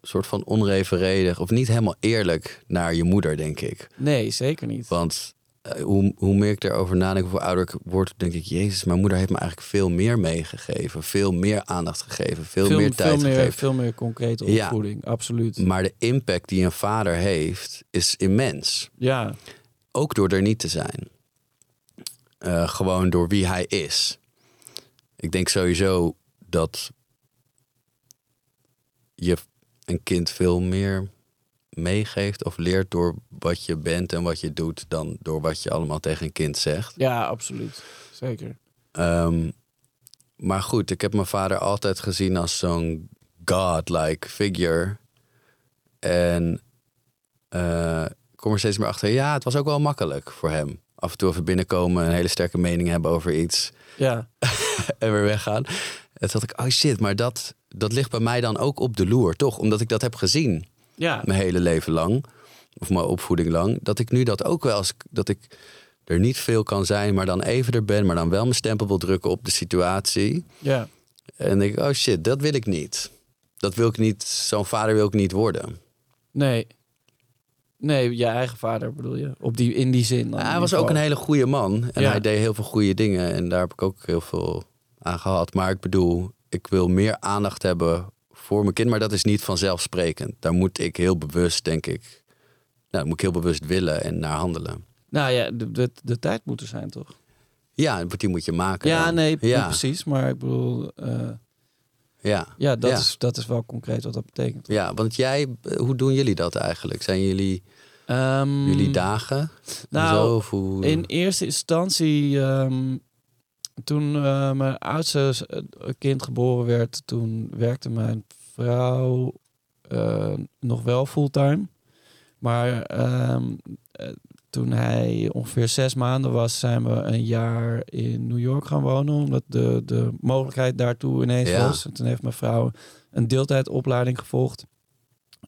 S3: een soort van onevenredig of niet helemaal eerlijk naar je moeder, denk ik.
S1: Nee, zeker niet.
S3: Want eh, hoe, hoe meer ik erover nadenk, hoe ouder ik word, denk ik, Jezus, mijn moeder heeft me eigenlijk veel meer meegegeven. Veel meer aandacht gegeven, veel, meer tijd
S1: veel meer,
S3: gegeven.
S1: Veel meer concrete
S3: Ja.
S1: opvoeding, absoluut.
S3: Maar de impact die een vader heeft, is immens.
S1: Ja,
S3: Ook door er niet te zijn. Eh, gewoon door wie hij is. Ik denk sowieso dat je een kind veel meer meegeeft of leert door wat je bent en wat je doet dan door wat je allemaal tegen een kind zegt.
S1: ja, absoluut. Zeker.
S3: Ehm, maar goed, ik heb mijn vader altijd gezien als zo'n godlike figure. En eh, ik kom er steeds meer achter. Ja, het was ook wel makkelijk voor hem. Af en toe even binnenkomen, een hele sterke mening hebben over iets
S1: Ja, *laughs*
S3: en weer weggaan. En toen dacht ik, oh shit, maar dat, dat ligt bij mij dan ook op de loer, toch? Omdat ik dat heb gezien
S1: ja,
S3: mijn hele leven lang. Of mijn opvoeding lang. Dat ik nu dat ook wel eens... Dat ik er niet veel kan zijn, maar dan even er ben. Maar dan wel mijn stempel wil drukken op de situatie.
S1: ja.
S3: En denk ik, oh shit, dat wil ik niet. Dat wil ik niet. Zo'n vader wil ik niet worden.
S1: Nee. Nee, je eigen vader bedoel je. Op die, in die zin. dan
S3: hij was ook een hele goede man. En
S1: Ja.
S3: hij deed heel veel goede dingen. En daar heb ik ook heel veel aan gehad. Maar ik bedoel, ik wil meer aandacht hebben voor mijn kind. Maar dat is niet vanzelfsprekend. Daar moet ik heel bewust, denk ik... Nou, moet ik heel bewust willen en naar handelen.
S1: Nou ja, de, de, de tijd moet er zijn, toch?
S3: Ja, die moet je maken.
S1: Ja,
S3: dan.
S1: nee,
S3: ja,
S1: precies. Maar ik bedoel, eh,
S3: Ja.
S1: ja, dat,
S3: Ja.
S1: Is, dat is wel concreet wat dat betekent.
S3: ja, want jij, eh, hoe doen jullie dat eigenlijk? Zijn jullie,
S1: Ehm,
S3: jullie dagen?
S1: nou,
S3: Zo, of hoe...
S1: In eerste instantie, ehm, toen eh, mijn oudste eh, kind geboren werd, toen werkte mijn vrouw nog wel fulltime. Maar ehm, eh, toen hij ongeveer zes maanden was, zijn we een jaar in New York gaan wonen. Omdat de, de mogelijkheid daartoe ineens
S3: Ja.
S1: was. En toen heeft mijn vrouw een deeltijdopleiding gevolgd.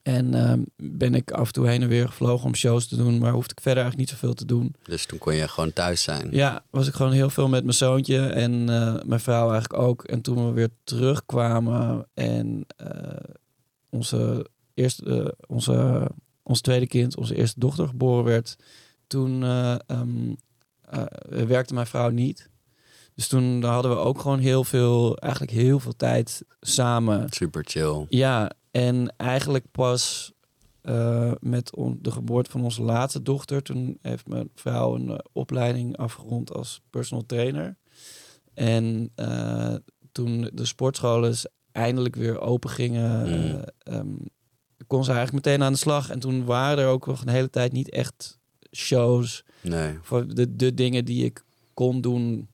S1: En ehm, ben ik af en toe heen en weer gevlogen om shows te doen. Maar hoefde ik verder eigenlijk niet zoveel te doen.
S3: Dus toen kon je gewoon thuis zijn.
S1: Ja, was ik gewoon heel veel met mijn zoontje en eh, mijn vrouw eigenlijk ook. En toen we weer terugkwamen en eh, onze, eerste, eh, onze, ons tweede kind, onze eerste dochter geboren werd, toen eh, ehm, eh, werkte mijn vrouw niet. Dus toen hadden we ook gewoon heel veel, eigenlijk heel veel tijd samen.
S3: Super chill.
S1: Ja, en eigenlijk pas eh, met de geboorte van onze laatste dochter, toen heeft mijn vrouw een eh, opleiding afgerond als personal trainer. En eh, toen de sportscholen eindelijk weer open gingen,
S3: Mm.
S1: eh, ehm, kon ze eigenlijk meteen aan de slag. En toen waren er ook nog een hele tijd niet echt shows
S3: Nee.
S1: voor de, de dingen die ik kon doen.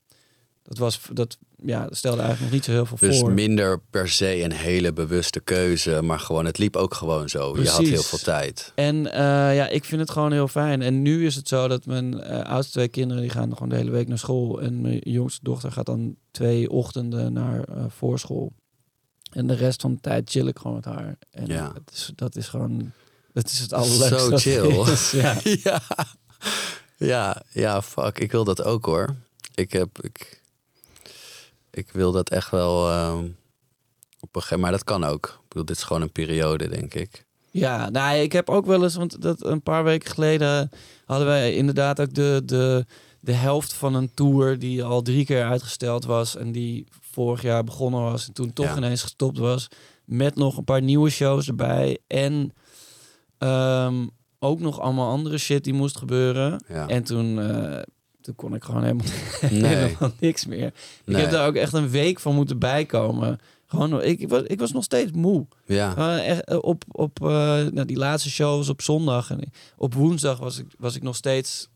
S1: Dat was dat ja, dat stelde eigenlijk nog niet zo heel veel
S3: Dus
S1: voor.
S3: minder per se een hele bewuste keuze, maar gewoon het liep ook gewoon zo. Je had heel veel tijd.
S1: En eh, ja, ik vind het gewoon heel fijn. En nu is het zo dat mijn eh, oudste twee kinderen die gaan gewoon de hele week naar school. En mijn jongste dochter gaat dan twee ochtenden naar eh, voorschool. En de rest van de tijd chill ik gewoon met haar. En
S3: Ja.
S1: het is, dat is gewoon, dat is het allerleukste.
S3: Zo chill.
S1: is. *laughs* Ja.
S3: ja. ja, ja, fuck. Ik wil dat ook hoor. Ik heb, ik, ik wil dat echt wel ehm, op een gegeven maar dat kan ook. Ik bedoel, dit is gewoon een periode, denk ik.
S1: Ja, nou, ik heb ook wel eens, want dat een paar weken geleden hadden wij inderdaad ook de, de, de helft van een tour die al drie keer uitgesteld was en die vorig jaar begonnen was en toen toch
S3: Ja.
S1: ineens gestopt was, met nog een paar nieuwe shows erbij en ehm, ook nog allemaal andere shit die moest gebeuren.
S3: Ja.
S1: En toen, eh, toen kon ik gewoon helemaal, *laughs*
S3: Nee.
S1: helemaal niks meer. Ik heb daar ook echt een week van moeten bijkomen. Gewoon, ik, ik, was, ik was nog steeds moe.
S3: Ja,
S1: Uh, echt, uh, op op uh, nou, die laatste show was op zondag. En op woensdag was ik, was ik nog steeds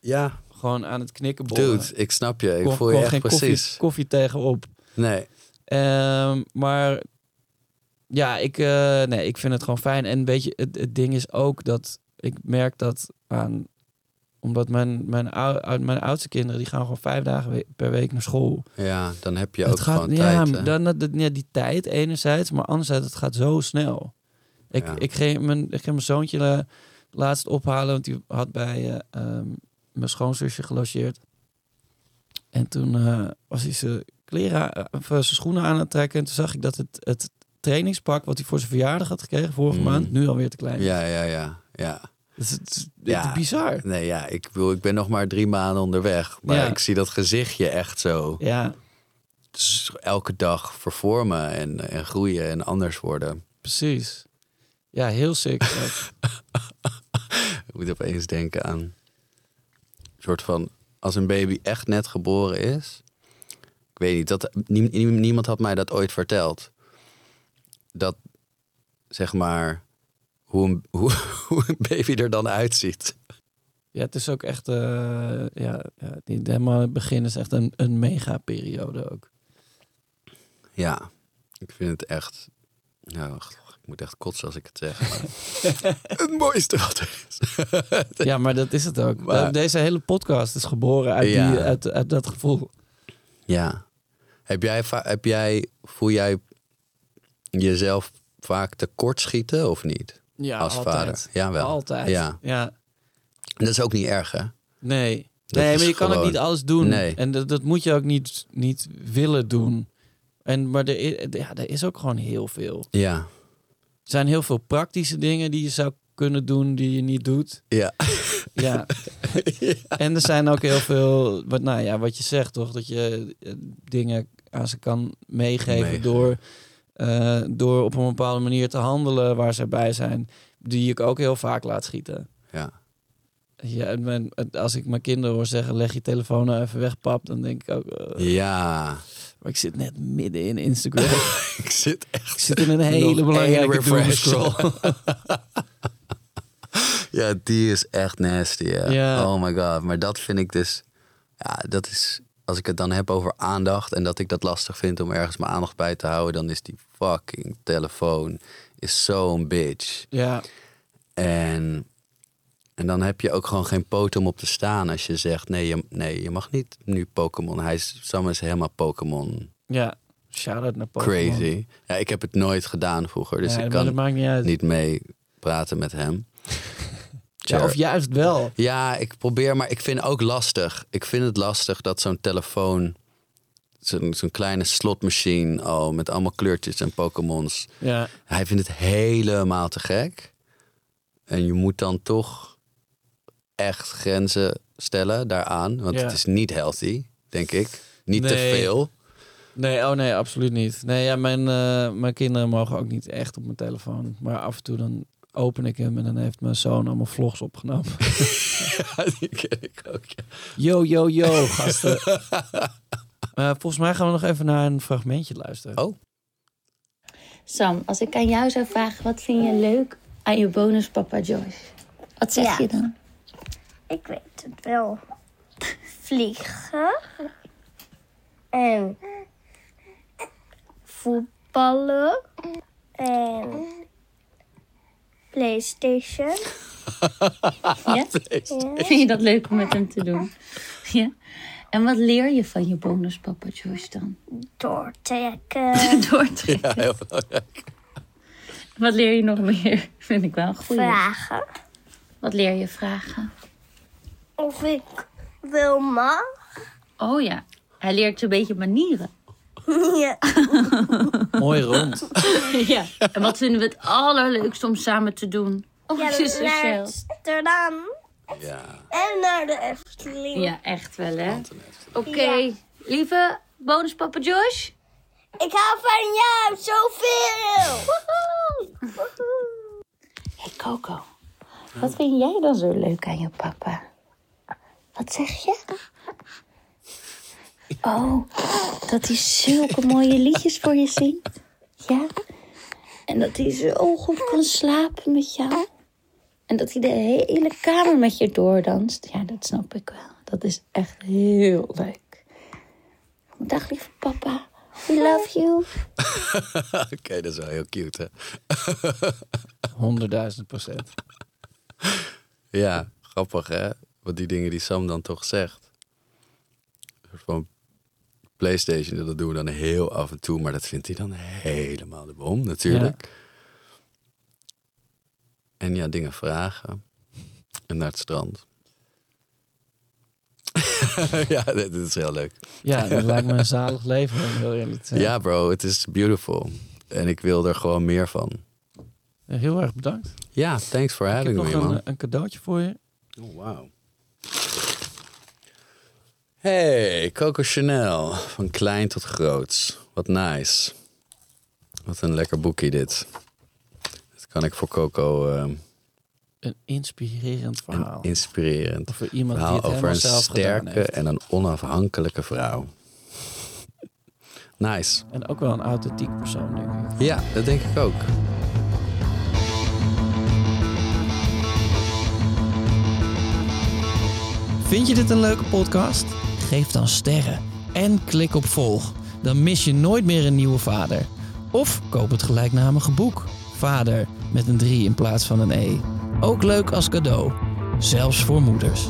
S3: ja.
S1: gewoon aan het knikken.
S3: dude, ik snap je. Ik
S1: Kon-
S3: voel je echt precies.
S1: Koffie, koffie tegenop.
S3: Nee,
S1: Ehm, maar ja, ik, eh, nee, ik vind het gewoon fijn. En weet je, het, het ding is ook dat ik merk dat aan omdat mijn, mijn, mijn oudste kinderen die gaan gewoon vijf dagen we- per week naar school.
S3: ja, dan heb je
S1: het
S3: ook
S1: gaat,
S3: gewoon
S1: ja,
S3: tijd.
S1: dan, dat- ja, die tijd enerzijds, maar anderzijds, het gaat zo snel. Ik,
S3: Ja.
S1: ik, ging mijn, ik ging mijn zoontje eh, laatst ophalen, want die had bij eh, ehm, mijn schoonzusje gelogeerd. En toen was hij zijn kleren, of zijn schoenen aan het trekken. En toen zag ik dat het, het trainingspak wat hij voor zijn verjaardag had gekregen vorige
S3: Mm.
S1: maand, nu alweer te klein is.
S3: Ja, ja, ja, ja.
S1: Dus het is, het
S3: Ja.
S1: is bizar.
S3: Nee, ja, ik, bedoel, ik ben nog maar drie maanden onderweg. Maar
S1: Ja.
S3: ik zie dat gezichtje echt zo.
S1: Ja,
S3: Dus elke dag vervormen en, en groeien en anders worden.
S1: precies. Ja, heel sick. *laughs*
S3: Ik moet opeens denken aan een soort van als een baby echt net geboren is. Ik weet niet, dat, nie- nie- niemand had mij dat ooit verteld. Dat zeg maar hoe een, *laughs* hoe, hoe een baby er dan uitziet.
S1: ja, het is ook echt, eh, ja, ja, die, helemaal het begin is echt een, een mega periode ook.
S3: Ja, ik vind het echt. Wacht, ik moet echt kotsen als ik het zeg. maar- *laughs* het mooiste wat er is. *laughs*
S1: Ja, maar dat is het ook.
S3: Maar-
S1: Deze hele podcast is geboren uit,
S3: Ja.
S1: die, uit, uit dat gevoel.
S3: Ja. Heb jij, heb jij, voel jij jezelf vaak tekortschieten of niet?
S1: Ja,
S3: als
S1: altijd.
S3: vader? Ja, wel.
S1: Altijd.
S3: Ja.
S1: ja.
S3: Dat is ook niet erg, hè?
S1: Nee.
S3: Dat
S1: nee, maar je kan ook niet alles doen.
S3: Nee.
S1: En dat, dat moet je ook niet, niet willen doen. En, maar er is, ja, er is ook gewoon heel veel.
S3: Ja.
S1: Er zijn heel veel praktische dingen die je zou kunnen doen die je niet doet. *laughs*
S3: Ja.
S1: Ja. En er zijn ook heel veel, wat, nou ja, wat je zegt toch, dat je eh, dingen aan ze kan meegeven,
S3: Meegeven.
S1: door, eh, door op een bepaalde manier te handelen waar ze bij zijn, die ik ook heel vaak laat schieten.
S3: Ja.
S1: Ja, en mijn, als ik mijn kinderen hoor zeggen, leg je telefoon nou even weg, pap, dan denk ik ook, eh,
S3: Ja.
S1: maar ik zit net midden in Instagram. *laughs*
S3: Ik zit echt...
S1: ik zit in een hele belangrijke doomscroll. *laughs*
S3: Ja, die is echt nasty. Ja.
S1: Ja.
S3: Oh my god. Maar dat vind ik dus... Ja, dat is... Als ik het dan heb over aandacht en dat ik dat lastig vind om ergens mijn aandacht bij te houden, dan is die fucking telefoon is zo'n bitch.
S1: ja,
S3: En, en dan heb je ook gewoon geen poot om op te staan als je zegt: nee, je, nee, je mag niet nu Pokémon. Hij is, Sam is helemaal Pokémon
S1: ja. Shout-out naar Pokémon.
S3: crazy. Ja, ik heb het nooit gedaan vroeger, dus
S1: Ja,
S3: ik kan
S1: niet
S3: niet mee praten met hem. *laughs*
S1: Ja, of juist wel.
S3: Ja, ik probeer, maar ik vind ook lastig. Ik vind het lastig dat zo'n telefoon, zo'n kleine slotmachine, oh, met allemaal kleurtjes en Pokémons.
S1: Ja,
S3: Hij vindt het helemaal te gek. En je moet dan toch echt grenzen stellen daaraan. Want
S1: Ja.
S3: het is niet healthy, denk ik. Niet te veel.
S1: nee, oh nee, absoluut niet. Nee, ja, mijn, eh, mijn kinderen mogen ook niet echt op mijn telefoon. Maar af en toe dan open ik hem en dan heeft mijn zoon allemaal vlogs opgenomen. *laughs*
S3: Ja, die ken ik ook. ja.
S1: Yo, yo, yo, gasten. *laughs* Eh, volgens mij gaan we nog even naar een fragmentje luisteren.
S3: Oh.
S4: Sam, als ik aan jou zou vragen, wat vind je leuk aan je bonus papa Joyce? Wat zeg
S2: Ja.
S4: je dan?
S2: Ik weet het wel. Vliegen. En voetballen. En Playstation. *laughs*
S4: Ja? Vind je dat leuk om met hem te doen? Ja? En wat leer je van je bonus papa Joyce dan?
S2: Doortrekken. *laughs*
S4: Doortrekken.
S3: Ja, heel belangrijk.
S4: Wat leer je nog meer? *laughs* Vind ik wel een goeie.
S2: Vragen.
S4: Wat leer je vragen?
S2: Of ik wil mag.
S4: Oh ja, hij leert een beetje manieren. *laughs*
S2: Ja. *laughs*
S1: Mooi rond. *laughs*
S4: ja. En wat vinden we het allerleukste om samen te doen? Oh,
S2: Ja, naar. Amsterdam.
S3: Ja.
S2: En naar de Efteling.
S4: Ja, echt wel hè. Oké, lieve bonus papa Joyce.
S2: Ik hou van jou zoveel.
S4: Hey Coco, wat vind jij dan zo leuk aan je papa? Wat zeg je? Oh, dat hij zulke mooie liedjes voor je zingt. Ja? En dat hij zo goed kan slapen met jou. En dat hij de hele kamer met je doordanst. Ja, dat snap ik wel. Dat is echt heel leuk. Dag lieve papa. We love you. *laughs*
S3: Oké, dat is wel heel cute, hè? *laughs*
S1: Honderdduizend procent.
S3: Ja, grappig, hè? Wat die dingen die Sam dan toch zegt. Een soort van PlayStation, dat doen we dan heel af en toe, maar dat vindt hij dan helemaal de bom, natuurlijk. En ja, dingen vragen. En naar het strand. *laughs* ja, dit is heel leuk.
S1: Ja, dat lijkt me een zalig leven, om heel eerlijk te zijn.
S3: Ja, bro, het is beautiful. En ik wil er gewoon meer van.
S1: Heel erg bedankt.
S3: Ja, thanks for
S1: Ik heb
S3: having
S1: nog
S3: me, man.
S1: een, een cadeautje voor je.
S3: Oh, wow. Hey, Coco Chanel. Van klein tot groot. Wat nice. Wat een lekker boekje dit. Dat kan ik voor Coco ehm,
S1: Een inspirerend
S3: een
S1: verhaal.
S3: inspirerend
S1: Over iemand die
S3: verhaal
S1: het
S3: over een sterke en een onafhankelijke vrouw. Nice.
S1: En ook wel een authentiek persoon, denk ik.
S3: Ja, dat denk ik ook.
S1: Vind je dit een leuke podcast? Geef dan sterren en klik op volg. Dan mis je nooit meer een nieuwe vader. Of koop het gelijknamige boek. Vader met een 3 in plaats van een E. Ook leuk als cadeau. Zelfs voor moeders.